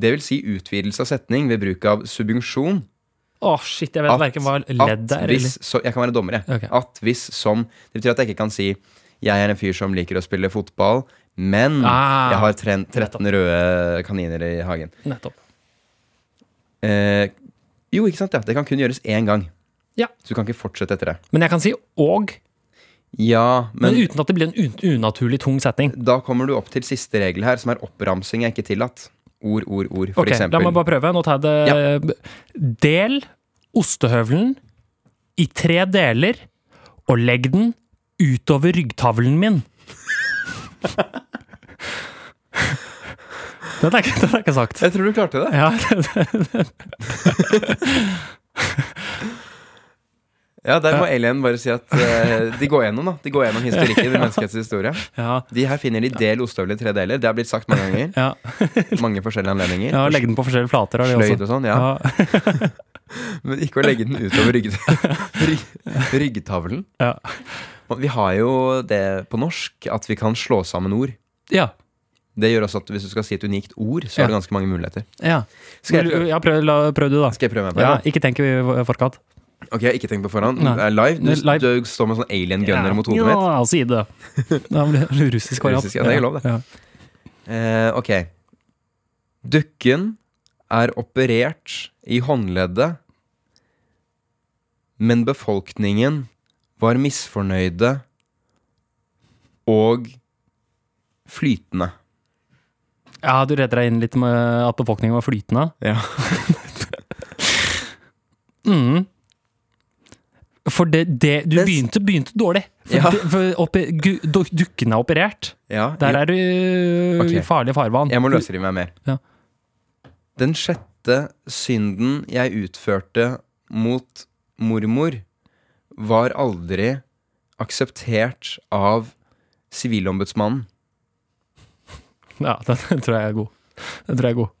Det vil si utvidelse av setning ved bruk av subjunksjon. Å, shit, jeg vet At- verken hva ledd er, hvis, så, Jeg kan være dommer, jeg. Ok. At hvis som Det betyr at jeg ikke kan si jeg er en fyr som liker å spille fotball, men Ah, jeg har tren, 13 røde kaniner i hagen. Nettopp. Eh, jo, ikke sant? ja Det kan kun gjøres én gang. Ja. Så du kan ikke fortsette etter det. Men jeg kan si og, Ja, men, men, uten at det blir en un unaturlig tung setning. da kommer du opp til siste regel her, som er oppramsing er ikke tillatt. Ord, ord, ord, for Ok, eksempel. La meg bare prøve. Nå tar jeg det Del ostehøvelen i tre deler og legg den utover ryggtavlen min. Den er ikke, den er ikke sagt. Jeg tror du klarte det. Ja, Ja, Der må alien bare si at eh, de går gjennom da De går gjennom historikken i menneskets historie. ja, De her finner de del ostehøvel i tre deler. Det har blitt sagt mange ganger. ja. Mange forskjellige anledninger. ja Legge den på forskjellige flater. har de Sløyd også. og sånn, ja. Men ikke å legge den utover rygg, rygg, ryggtavlen. Ja. Vi har jo det på norsk at vi kan slå sammen ord. Ja. Det gjør også at hvis du skal si et unikt ord, så har du ganske mange muligheter. ja. Skal jeg prøve? Ja, prøv, la, prøv du, da. Skal jeg prøve meg på Ja, ikke tenk i forkant. Ok, ikke tenk på forhånd. Nei. Live. Du, Live. du står med sånn alien gunner mot hodet ja, mitt. Ja, si det. Da blir det russisk variant. Russisk, ja, det er lov, det. Ja. Eh, ok. Dukken er operert i håndleddet, men befolkningen var misfornøyde og flytende. ja, du redder deg inn litt med at befolkningen var flytende. Ja. Mm. For det, det Du begynte, begynte dårlig. For, Ja. det, for oppe, du- dukken er operert. ja Der er du okay. i farlig farvann. Jeg må løsrive meg mer. Ja. Den sjette synden jeg utførte mot mormor, var aldri akseptert av Sivilombudsmannen. Ja, den tror jeg er god. Den tror jeg er god.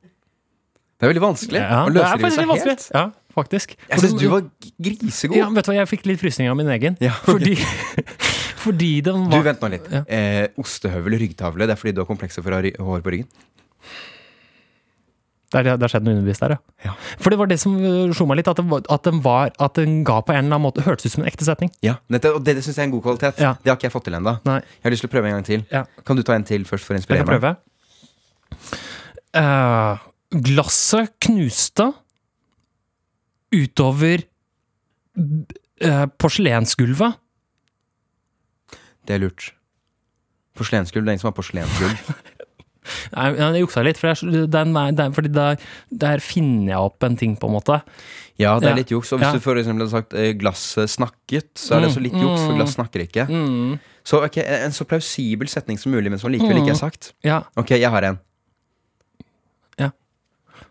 Det er veldig vanskelig Ja, å det løsrive seg helt. Ja, faktisk. Jeg syns du var grisegod. Ja, vet du hva, jeg fikk litt frysninger av min egen. Ja. Fordi, fordi den Du, vent nå litt. Ja. Eh, ostehøvel, ryggtavle. Det er fordi du har komplekser for å ha hår på ryggen? Det har skjedd noe underbevisst der, ja. Ja. For det var det som øh, slo meg litt, at var, at den, var, at den ga på en eller annen måte Hørtes ut som en ekte setning. Ja, Dette, og Det, det syns jeg er en god kvalitet. Ja. Det har ikke jeg fått til ennå. Jeg har lyst til å prøve en gang til. Ja. Kan du ta en til først for å inspirere Jeg inspirere kan meg? prøve. Eh, glasset knuste utover uh, porselensgulvet. Det er lurt. Porselensgulv. Det er ingen som har porselensgulv. Nei, Jeg juksa litt, for jeg, den, den, fordi der, der finner jeg opp en ting, på en måte. Ja, det er litt juks. Og hvis Ja. du for eksempel hadde sagt 'glass 'glasset snakket', så er det så litt juks, for glass snakker ikke. Mm, Så ok, En så plausibel setning som mulig, men som likevel ikke er sagt. ja. Ok, jeg har en. Ja.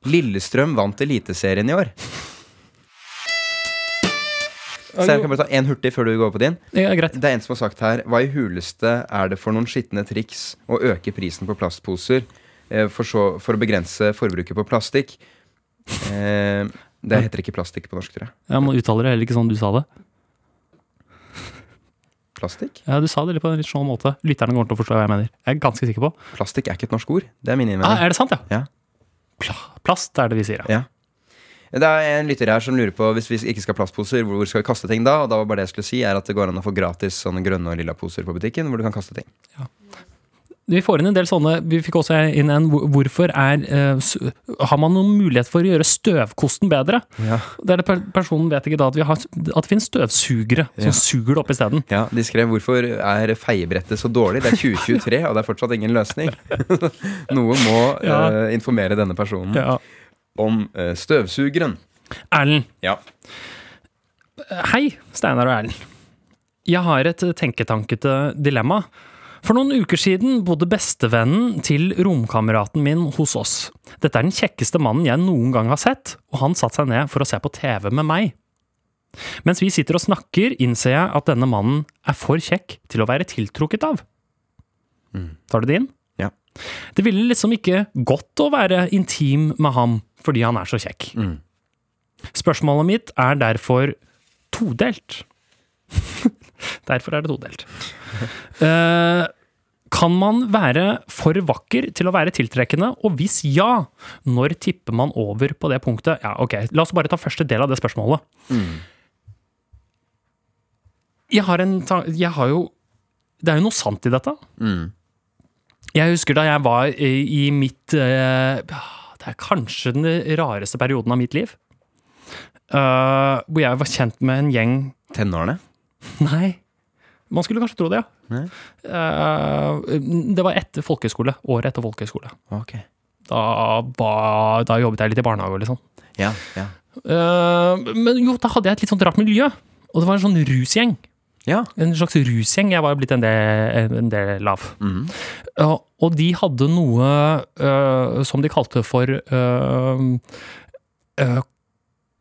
Lillestrøm vant Eliteserien i år. Så jeg kan bare ta en hurtig før du går på din. ja, greit. Det er en som har sagt her Hva i huleste er det for noen skitne triks å øke prisen på plastposer eh, for, så, for å begrense forbruket på plastikk? Eh, det heter ikke plastikk på norsk, tror jeg. Jeg må uttale det heller ikke sånn du sa det. Plastikk? Ja, Du sa det litt på en litt sånn måte. Lytterne kommer til å forstå hva jeg mener. Jeg er ganske sikker på. Plastikk er ikke et norsk ord. Det er min Ah, er det sant, ja? Ja. Pla plast er det vi sier, ja. Ja. Det er en lytter her som lurer på hvis vi ikke skal ha plastposer, hvor skal vi kaste ting da? Og da var bare det jeg skulle si, er at det går an å få gratis sånne grønne og lilla poser på butikken, hvor du kan kaste ting. Vi får inn en del sånne Vi fikk også inn en Hvorfor er eh, Har man noen mulighet for å gjøre støvkosten bedre? Ja. Er det personen vet ikke da at, vi har, at det finnes støvsugere som Ja. suger det opp isteden. Ja, De skrev 'Hvorfor er feiebrettet så dårlig?' Det er 2023, og det er fortsatt ingen løsning. Noe må Ja. uh, informere denne personen Ja. Om eh, støvsugeren. Erlend. Ja. Hei, Steinar og Erlend. Jeg har et tenketankete dilemma. For noen uker siden bodde bestevennen til romkameraten min hos oss. Dette er den kjekkeste mannen jeg noen gang har sett, og han satte seg ned for å se på TV med meg. Mens vi sitter og snakker, innser jeg at denne mannen er for kjekk til å være tiltrukket av. Tar du det inn? Ja. Det ville liksom ikke gått å være intim med ham fordi han er så kjekk. Mm. Spørsmålet mitt er derfor todelt. Derfor er det todelt. uh, kan man være for vakker til å være tiltrekkende, og hvis ja, når tipper man over på det punktet? Ja, ok, La oss bare ta første del av det spørsmålet. Jeg har en Jeg har jo Det er jo noe sant i dette. Mm. Jeg husker da jeg var i, i mitt eh, Det er kanskje den rareste perioden av mitt liv. Uh, hvor jeg var kjent med en gjeng Tenårene? Nei. Man skulle kanskje tro det, ja. Eh, det var etter folkehøyskole. Året etter folkehøyskole. Ok. Da, da jobbet jeg litt i barnehage liksom. Ja, ja. Uh, men jo, da hadde jeg et litt sånn rart miljø. Og det var en sånn rusgjeng. Ja. En slags rusgjeng jeg var blitt en del, en del av. Mm. Uh, og de hadde noe uh, som de kalte for uh, øh,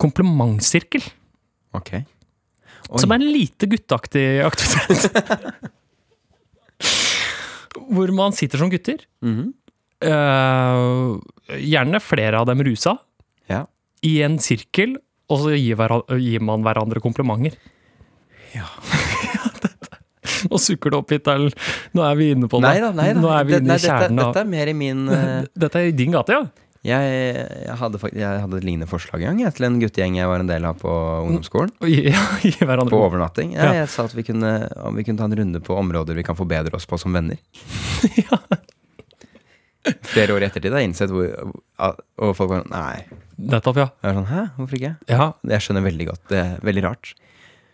komplimentsirkel. Ok. Oi. Som er en lite gutteaktig aktivitet. Hvor man sitter som gutter. Mm. gjerne flere av dem rusa. Ja. I en sirkel, og så gir, gir man hverandre komplimenter. Ja. Nå sukker du opp hit eller Nå er vi inne på det. Nei da, nei da. Nå er vi Det- inne nei, i kjernen av dette er mer i min uh... Dette er i din gate, ja? jeg, jeg, hadde jeg hadde et lignende forslag en gang til en guttegjeng jeg var en del av på ungdomsskolen. Ja, På overnatting. Ja, Ja. Jeg sa at vi kunne, vi kunne ta en runde på områder vi kan forbedre oss på som venner. Flere år i ettertid har jeg innsett hvor Og folk var sånn Nei. Nettopp, ja. Jeg er sånn, Hæ, hvorfor ikke? ja. Jeg skjønner veldig godt. Det er veldig rart.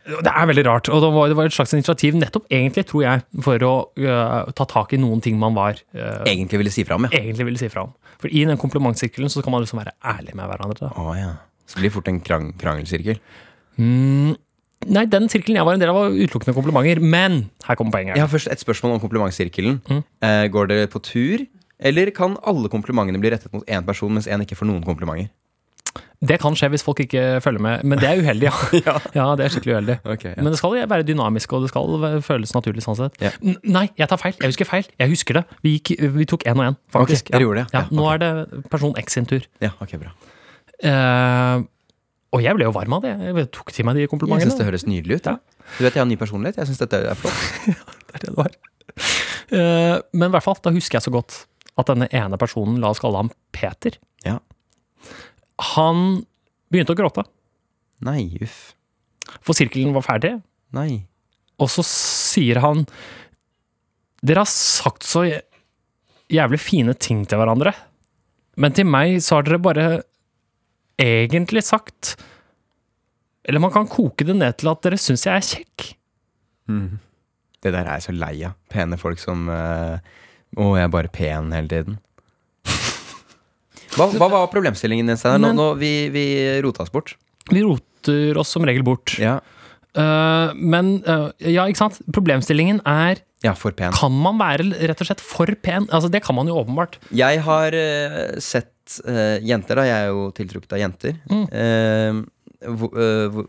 Det er veldig rart. Og det var, det var et slags initiativ, nettopp egentlig, tror jeg, for å uh, ta tak i noen ting man var uh, Egentlig ville si fra om, ja. egentlig ville si fra om. For i den komplimentsirkelen så kan man liksom være ærlig med hverandre. Da. oh, ja. Så blir det fort en krang krangelsirkel. Mm, nei, den sirkelen jeg var en del av, var utelukkende komplimenter. Men her kommer poenget. Jeg har først et spørsmål om komplimentsirkelen. Mm. Uh, går dere på tur, eller kan alle komplimentene bli rettet mot én person, mens én ikke får noen komplimenter? Det kan skje hvis folk ikke følger med, men det er uheldig, ja. ja. det er skikkelig uheldig. Okay, ja. Men det skal være dynamisk, og det skal føles naturlig sånn sett. Ja. Nei, jeg tar feil. Jeg husker feil. Jeg husker det. Vi, gikk, vi tok én og én, faktisk. Okay, gjorde det, Ja, ja. nå er det person X sin tur. Ja, ok, bra. Uh, og jeg ble jo varm av det. Jeg tok til meg de komplimentene. Jeg syns det høres nydelig ut. Ja. Du vet, Jeg har ny personlighet. Jeg syns dette er flott. Det er det det var. Uh, men i hvert fall, da husker jeg så godt at denne ene personen, la oss kalle ham Peter, Ja. Han begynte å gråte. Nei, uff. For sirkelen var ferdig, Nei. og så sier han Dere har sagt så jævlig fine ting til hverandre, men til meg så har dere bare egentlig sagt Eller man kan koke det ned til at dere syns jeg er kjekk. Mm. Det der er jeg så lei av. Pene folk som uh, Å, jeg er bare pen hele tiden. Hva, hva var problemstillingen din, Steinar? Nå, nå, vi, vi rota oss bort. Vi roter oss som regel bort. Ja. Uh, men uh, ja, ikke sant? Problemstillingen er ja, for pen. Kan man være rett og slett for pen? Altså, det kan man jo åpenbart. Jeg har uh, sett jenter, da. Jeg er jo tiltrukket av jenter. Mm.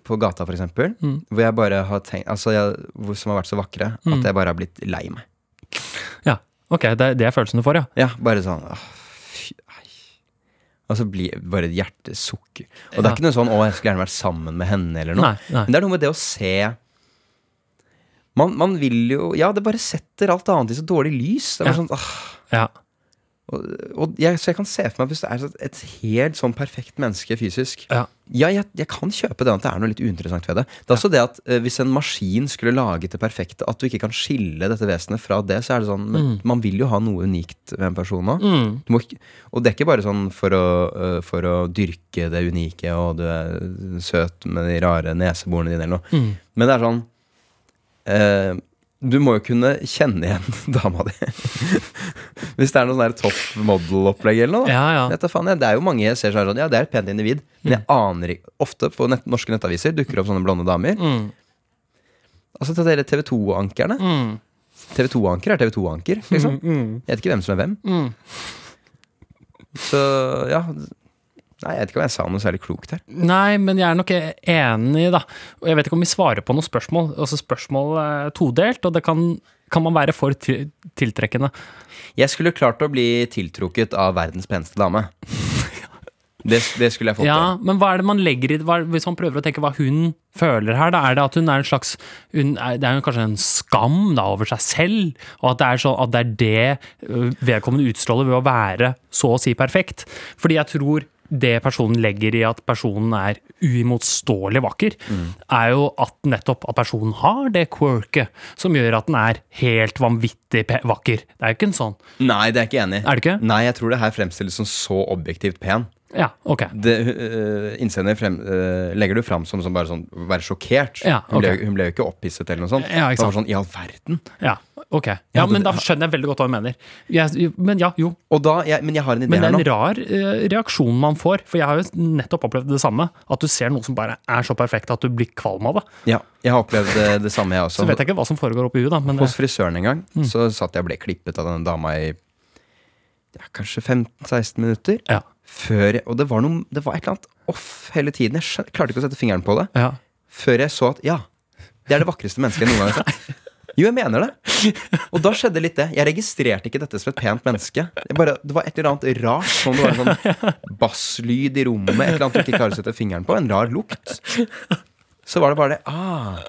På gata, for eksempel. Mm. Hvor jeg bare har tenkt Altså, jeg, som har vært så vakre Mm. at jeg bare har blitt lei meg. Ja, ok, det, det er følelsen du får, ja. Ja, bare sånn åh. Og så blir bare et hjerte sukker. Og det Ja. er ikke noe sånn 'Å, jeg skulle gjerne vært sammen med henne', eller noe. Nei, nei. Men det er noe med det å se man, man vil jo Ja, det bare setter alt annet i så dårlig lys. Det er bare Ja. sånn, ah. Ja. Og, og jeg, så jeg kan se for meg hvis det er et helt sånn perfekt menneske fysisk Ja. Ja, jeg, jeg kan kjøpe det at det er noe litt uinteressant ved det. Det er også det at eh, Hvis en maskin skulle laget det perfekte, at du ikke kan skille dette vesenet fra det, så er det sånn men Man vil jo ha noe unikt ved en person òg. Mm. Og det er ikke bare sånn for å, øh, for å dyrke det unike, og du er søt med de rare neseborene dine, eller noe. Mm. Men det er sånn eh, Du må jo kunne kjenne igjen dama di. Hvis det er noe sånn der top model-opplegg eller noe. da. Ja, ja. Dette, faen, ja, Det er jo mange jeg ser sånn, ja, det er et pent individ, men jeg aner ikke Ofte på nett, norske nettaviser dukker opp sånne blonde damer. Mm. Altså til dere TV 2-ankerne. Mm. TV 2-anker er TV 2-anker, liksom. Mm. Jeg vet ikke hvem som er hvem. Mm. Så ja Nei, jeg vet ikke om jeg sa noe særlig klokt her. Nei, men jeg er nok enig, da. Og jeg vet ikke om vi svarer på noe spørsmål. Altså Spørsmål er todelt, og det kan, kan man være for tiltrekkende. Jeg skulle klart å bli tiltrukket av verdens peneste dame. Det, det skulle jeg fått Ja, til. men hva er det man legger i hva, Hvis man prøver å tenke hva hun føler her, da er det at hun er en slags hun er, Det er kanskje en skam da over seg selv, og at det er, så, at det, er det ø, vedkommende utstråler ved å være så å si perfekt. Fordi jeg tror det personen legger i at personen er uimotståelig vakker, er jo at nettopp at personen har det quirket som gjør at den er helt vanvittig vakker. Det er jo ikke en sånn. Nei, det er jeg ikke enig i. Er det ikke? Nei, jeg tror det her fremstilles som så objektivt pen. Ja, ok. Det, uh, Innsender frem, uh, legger du fram som, som bare sånn være sjokkert. Ja, hun, ble, hun ble jo ikke opphisset eller noe sånt. Ja, ikke det var sånn, i all verden. Ja, ok. Ja, men da skjønner jeg veldig godt hva hun mener. Jeg, men ja, jo. Og da, jeg, men jeg har en idé Men det her er nå. en rar uh, reaksjon man får, for jeg har jo nettopp opplevd det samme. At du ser noe som bare er så perfekt at du blir kvalm av det. Ja, jeg har opplevd det, det samme, jeg også. Så vet jeg ikke hva som foregår oppi huet, da. Men Hos frisøren en gang så satt jeg og ble klippet av denne dama i ja, kanskje 15-16 minutter. ja. Før og det var, noe, det var et eller annet off hele tiden. Jeg klarte ikke å sette fingeren på det. ja. Før jeg så at ja, det er det vakreste mennesket jeg noen gang har sett. Jo, jeg mener det. Og da skjedde litt det. Jeg registrerte ikke dette som et pent menneske. Bare, det var et eller annet rart. Som det var en sånn basslyd i rommet. Et eller annet du ikke klarer å sette fingeren på. En rar lukt. Så var det bare det. Ah.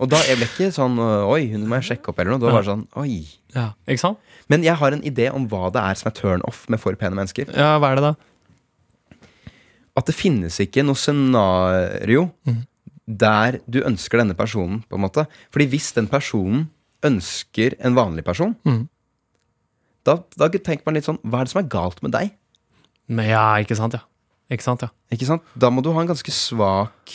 Og da jeg ble ikke sånn Oi, hun må jeg sjekke opp, eller noe. Det var bare sånn Oi. ja. Ikke sant? Men jeg har en idé om hva det er som er turn off med for pene mennesker. Ja, hva er det da? At det finnes ikke noe scenario der du ønsker denne personen, på en måte. Fordi hvis den personen ønsker en vanlig person, mm. da, da tenker man litt sånn Hva er det som er galt med deg? Men ja, ikke sant, ja. Ikke sant, ja. Ikke sant? Da må du ha en ganske svak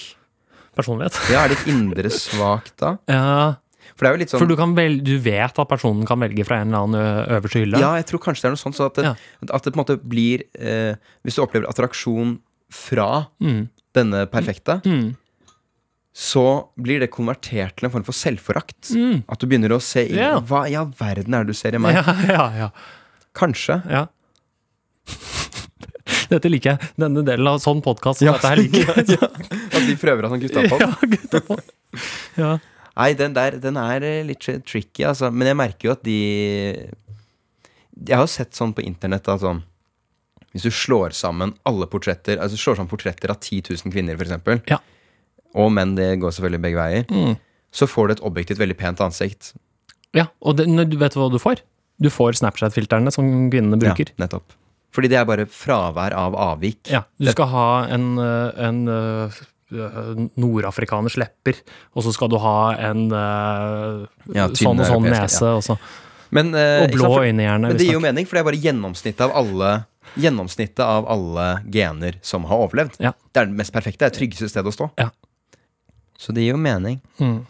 Personlighet. Ja, er ditt indre svakt da? Ja, For det er jo litt sånn for du, kan vel, du vet at personen kan velge fra en eller annen øverste hylle? Ja, jeg tror kanskje det er noe sånt. Så at, det, Ja. at det på en måte blir eh, Hvis du opplever attraksjon fra Mm. denne perfekte, Mm. så blir det konvertert til en form for selvforakt. Mm. At du begynner å se i Ja. Hva i all verden er det du ser i meg? Ja, ja. Kanskje. ja. Dette liker jeg. Denne delen av sånn podkast som dette her liker jeg. De prøver å ha gutta på. ja, gutta på. Ja. Nei, den der den er eh, litt tricky, altså. Men jeg merker jo at de Jeg har sett sånn på internett at sånn Hvis du slår sammen alle portretter Altså slår sammen portretter av 10 000 kvinner, f.eks., Ja. og menn, det går selvfølgelig begge veier, Mm. så får du et objektivt veldig pent ansikt. ja. Og det, du vet hva du får? Du får Snapchat-filterne som kvinnene bruker. Ja, nettopp. Fordi det er bare fravær av avvik. Ja, du skal ha en, øh, en øh, nordafrikaners lepper, og så skal du ha en øh, Ja, sånn og sånn nese, og, Også. Men, eh, og blå sant, for- øyne gjerne. Men det gir jo mening, for det er bare gjennomsnittet av alle Gjennomsnittet av alle gener som har overlevd. Ja. Det er det mest perfekte. Det er det tryggeste stedet å stå. Ja. Så det gir jo mening. Mm.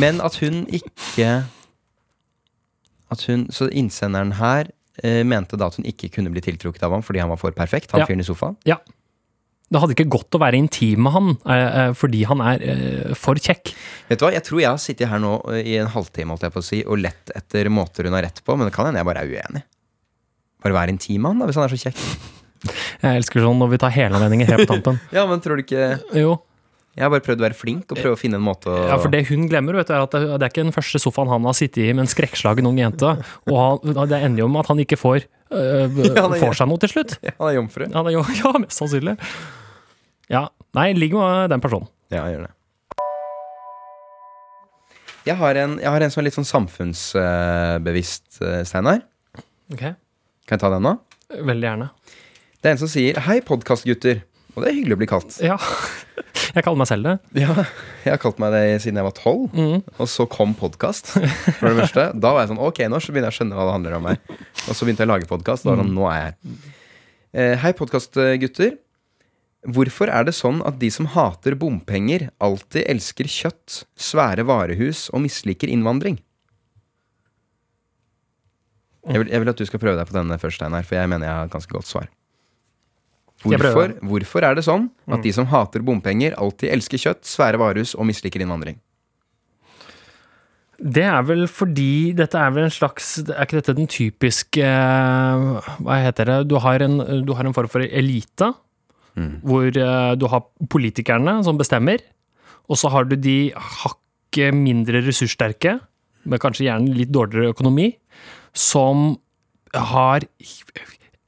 Men at hun ikke At hun, Så innsenderen her eh, mente da at hun ikke kunne bli tiltrukket av ham fordi han var for perfekt. Han Ja. fyren i sofaen. Det hadde ikke gått å være intim med han, øh, øh, fordi han er øh, for kjekk. Vet du hva, Jeg tror jeg har sittet her nå eh, i en halvtime holdt jeg på å si, og lett etter måter hun har rett på, men det kan hende jeg bare er uenig. Bare vær intim med han, da, hvis han er så kjekk. Jeg elsker sånn når vi tar hele anledningen helt på tampen. Ja, men tror du ikke Jo, Jeg har bare prøvd å være flink og prøve å finne en måte å ja, for det hun glemmer, vet du, er at det, det er ikke den første sofaen han har sittet i med en skrekkslagen ung jente, og han, det ender jo med at han ikke får, Ja, får seg noe til slutt. Han er jomfru. Ja, er jo, ja, mest sannsynlig. Ja, nei, ligg med den personen. Ja, jeg gjør det. Jeg har en, jeg har en som er litt sånn samfunnsbevisst, eh, Steinar. Okay. Kan jeg ta den nå? Veldig gjerne. Det er en som sier 'Hei, podkastgutter'. Og det er hyggelig å bli kalt. Ja, jeg kaller meg selv det. Ja, jeg har kalt meg det siden jeg var tolv, Mhm. og så kom podkast. Da var jeg sånn Ok, nå så begynner jeg å skjønne hva det handler om her. Og så begynte jeg å lage podkast. Det sånn, nå er jeg her. Eh, Hei, podkastgutter. Hvorfor er det sånn at de som hater bompenger, alltid elsker kjøtt, svære varehus og misliker innvandring? Jeg vil, jeg vil at du skal prøve deg på denne først, Steinar, for jeg mener jeg har et ganske godt svar. Hvorfor, hvorfor er det sånn at de som hater bompenger, alltid elsker kjøtt, svære varehus og misliker innvandring? Det er vel fordi dette er vel en slags Er ikke dette den typiske eh, Hva heter det? Du har en, du har en form for elite, hvor eh, du har politikerne som bestemmer, og så har du de hakket mindre ressurssterke, med kanskje gjerne litt dårligere økonomi, som har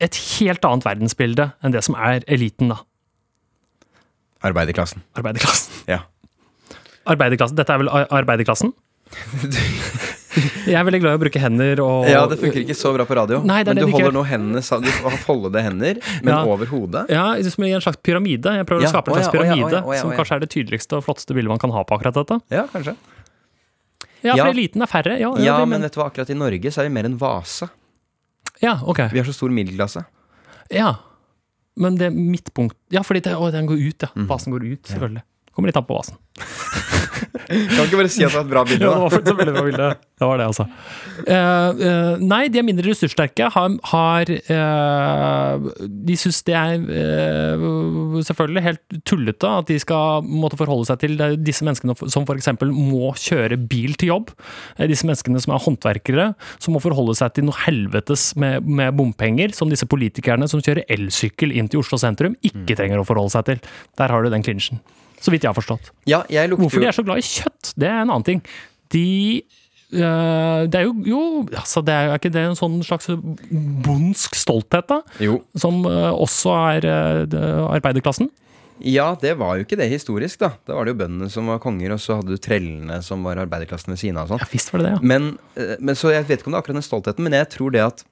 et helt annet verdensbilde enn det som er eliten, da. Arbeiderklassen. Arbeiderklassen. Ja. Arbeiderklassen. Dette er vel arbeiderklassen? Jeg er veldig glad i å bruke hender og ja, det funker ikke så bra på radio. Nei, men du ikke holder nå hendene Du har foldede hender, men Ja. over hodet. Ja, som i en slags pyramide. Jeg prøver Ja, å skape en slags ja, pyramide, som kanskje er det tydeligste og flotteste bildet man kan ha på akkurat dette. Ja, kanskje. Ja, for eliten er færre. Ja, men vet du hva, akkurat i Norge så er vi mer en vase. Ja, ok. Vi har så stor middelklasse. Ja. Men det midtpunkt Ja, fordi det, å, den går ut, ja. Basen går ut, selvfølgelig. Kommer litt an på vasen. Kan ikke bare si at det var et bra bilde, Ja, det var et veldig bra bilde. Det var det, altså. Eh, eh, nei, de er mindre ressurssterke. Har, har eh, De syns det er eh, selvfølgelig helt tullete at de skal måtte forholde seg til disse menneskene som f.eks. må kjøre bil til jobb. Eh, Disse menneskene som er håndverkere, som må forholde seg til noe helvetes med, med bompenger, som disse politikerne som kjører elsykkel inn til Oslo sentrum, ikke trenger å forholde seg til. Der har du den klinsjen. Så vidt jeg har forstått. Ja, jeg lukter Hvorfor de er så glad i kjøtt, det er en annen ting. De øh, Det er jo, jo altså det er, er ikke det en sånn slags bondsk stolthet, da? Jo. Som øh, også er øh, arbeiderklassen? Ja, det var jo ikke det historisk, da. Da var det jo bøndene som var konger, og så hadde du trellene som var arbeiderklassen ved siden av. og Ja sånn. visst var det det, ja. Men, men Så jeg vet ikke om det er akkurat den stoltheten, men jeg tror det at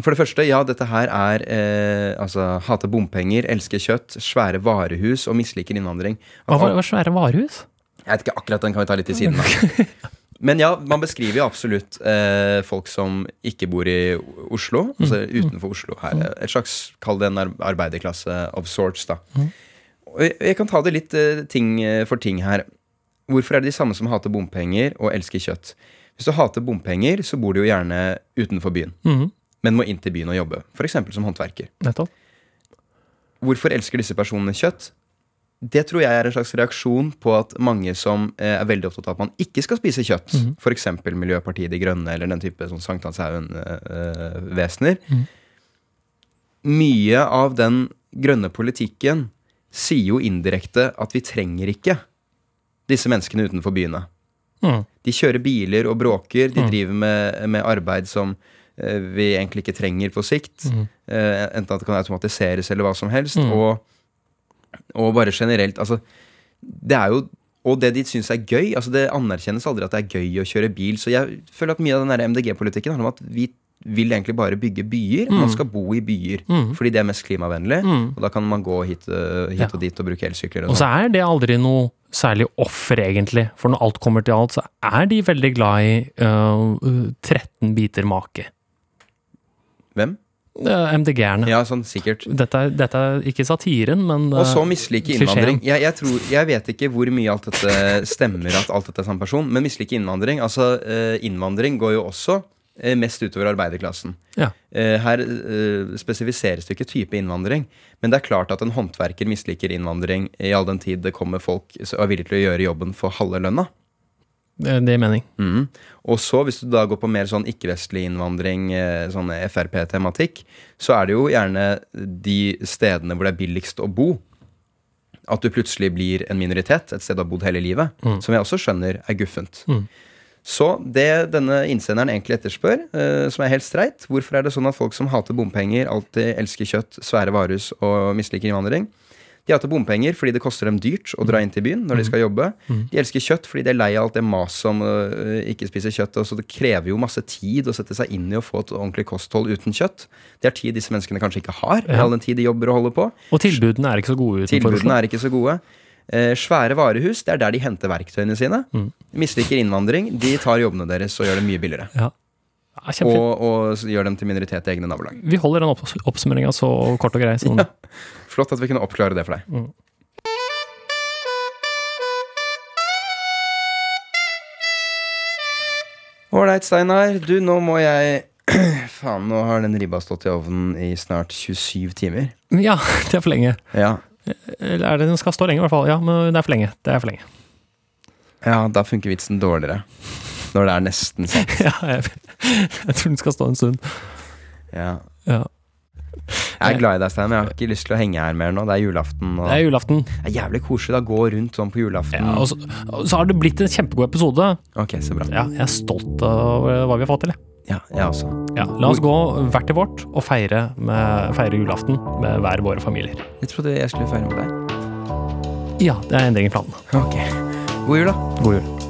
For det første, ja, dette her er eh, altså hater bompenger, elsker kjøtt, svære varehus og misliker innvandring. Hva var, var svære varehus? Jeg vet ikke, akkurat den kan vi ta litt til siden av. Men ja, man beskriver jo absolutt eh, folk som ikke bor i Oslo, altså utenfor Oslo her. Et slags, kall det en arbeiderklasse of sorts, da. Og jeg, kan ta det litt eh, ting eh, for ting her. Hvorfor er det de samme som hater bompenger og elsker kjøtt? Hvis du hater bompenger, så bor du jo gjerne utenfor byen, Mhm, men må inn til byen og jobbe. F.eks. som håndverker. nettopp. Hvorfor elsker disse personene kjøtt? Det tror jeg er en slags reaksjon på at mange som eh, er veldig opptatt av at man ikke skal spise kjøtt, mm. f.eks. Miljøpartiet De Grønne eller den type sånn Sankthanshaugen-vesener Mhm. Mye av den grønne politikken sier jo indirekte at vi trenger ikke disse menneskene utenfor byene. Mm. De kjører biler og bråker, de Mm. driver med, med arbeid som eh, vi egentlig ikke trenger på sikt. Mhm. Eh, enten at det kan automatiseres eller hva som helst. Mm. Og, og bare generelt Altså, det er jo Og det de syns er gøy altså Det anerkjennes aldri at det er gøy å kjøre bil. Så jeg føler at mye av den MDG-politikken handler om at vi vil egentlig bare bygge byer. Man Mm. skal bo i byer Mm. fordi det er mest klimavennlig. Mm. Og da kan man gå hit, øh, hit Ja. og dit og bruke elsykler. Og Og så sånn. er det aldri noe særlig offer, egentlig. For når alt kommer til alt, så er de veldig glad i øh, 13 biter make. Hvem? MDG-erne. Ja, sånn sikkert. Dette, er, dette er ikke satiren, men Og så øh, mislike innvandring. Jeg, jeg, tror, jeg vet ikke hvor mye alt dette stemmer, at alt dette er samme person, men mislike innvandring Altså, eh, innvandring går jo også eh, mest utover arbeiderklassen. Ja. Eh, her eh, spesifiseres det ikke type innvandring, men det er klart at en håndverker misliker innvandring i all den tid det kommer folk som er villige til å gjøre jobben for halve lønna. Det det gir mening. Mm. Og så, hvis du da går på mer sånn ikke-vestlig innvandring, eh, sånn Frp-tematikk, så er det jo gjerne de stedene hvor det er billigst å bo. At du plutselig blir en minoritet, et sted du har bodd hele livet. Mm. Som jeg også skjønner er guffent. Mm. Så det denne innsenderen egentlig etterspør, eh, som er helt streit Hvorfor er det sånn at folk som hater bompenger, alltid elsker kjøtt, svære varehus og misliker innvandring? De hater bompenger fordi det koster dem dyrt å dra inn til byen når de skal jobbe. De elsker kjøtt fordi de er lei av alt det maset om øh, ikke spise kjøtt. Og så det krever jo masse tid å sette seg inn i å få et ordentlig kosthold uten kjøtt. Det er tid disse menneskene kanskje ikke har, Ja. all den tid de jobber og holder på. Og tilbudene er ikke så gode utenfor Oslo. er ikke så gode. Eh, svære varehus, det er der de henter verktøyene sine. Mm. Misliker innvandring, de tar jobbene deres og gjør det mye billigere. Ja. Ja. Og, og gjør dem til minoritet i egne nabolag. Vi holder den opps oppsummeringa så kort og grei. Sånn. Ja. Flott at vi kunne oppklare det for deg. Mm. Ålreit, Steinar. Du, nå må jeg Faen, nå har den ribba stått i ovnen i snart 27 timer. Ja, det er for lenge. Ja, Eller er det den skal stå lenge, i hvert fall. Ja, men det er for lenge. Det er for lenge. ja da funker vitsen dårligere. Når det er nesten sant. Ja, jeg, jeg tror den skal stå en stund. Ja. Ja. Jeg er glad i deg, Stein, men jeg har ikke lyst til å henge her mer nå. Det er julaften. Og Det er julaften. det er jævlig koselig å gå rundt sånn på julaften. Ja, og, så, og så har det blitt en kjempegod episode. Ok, så bra. Ja, jeg er stolt av hva vi har fått til. Ja, jeg også. Ja, la oss gå hvert til vårt og feire, med, feire julaften med hver våre familier. Jeg trodde jeg skulle feire med deg. Ja, det er endring i planen. Ok. God jul, da. God jul.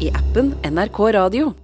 i appen NRK Radio.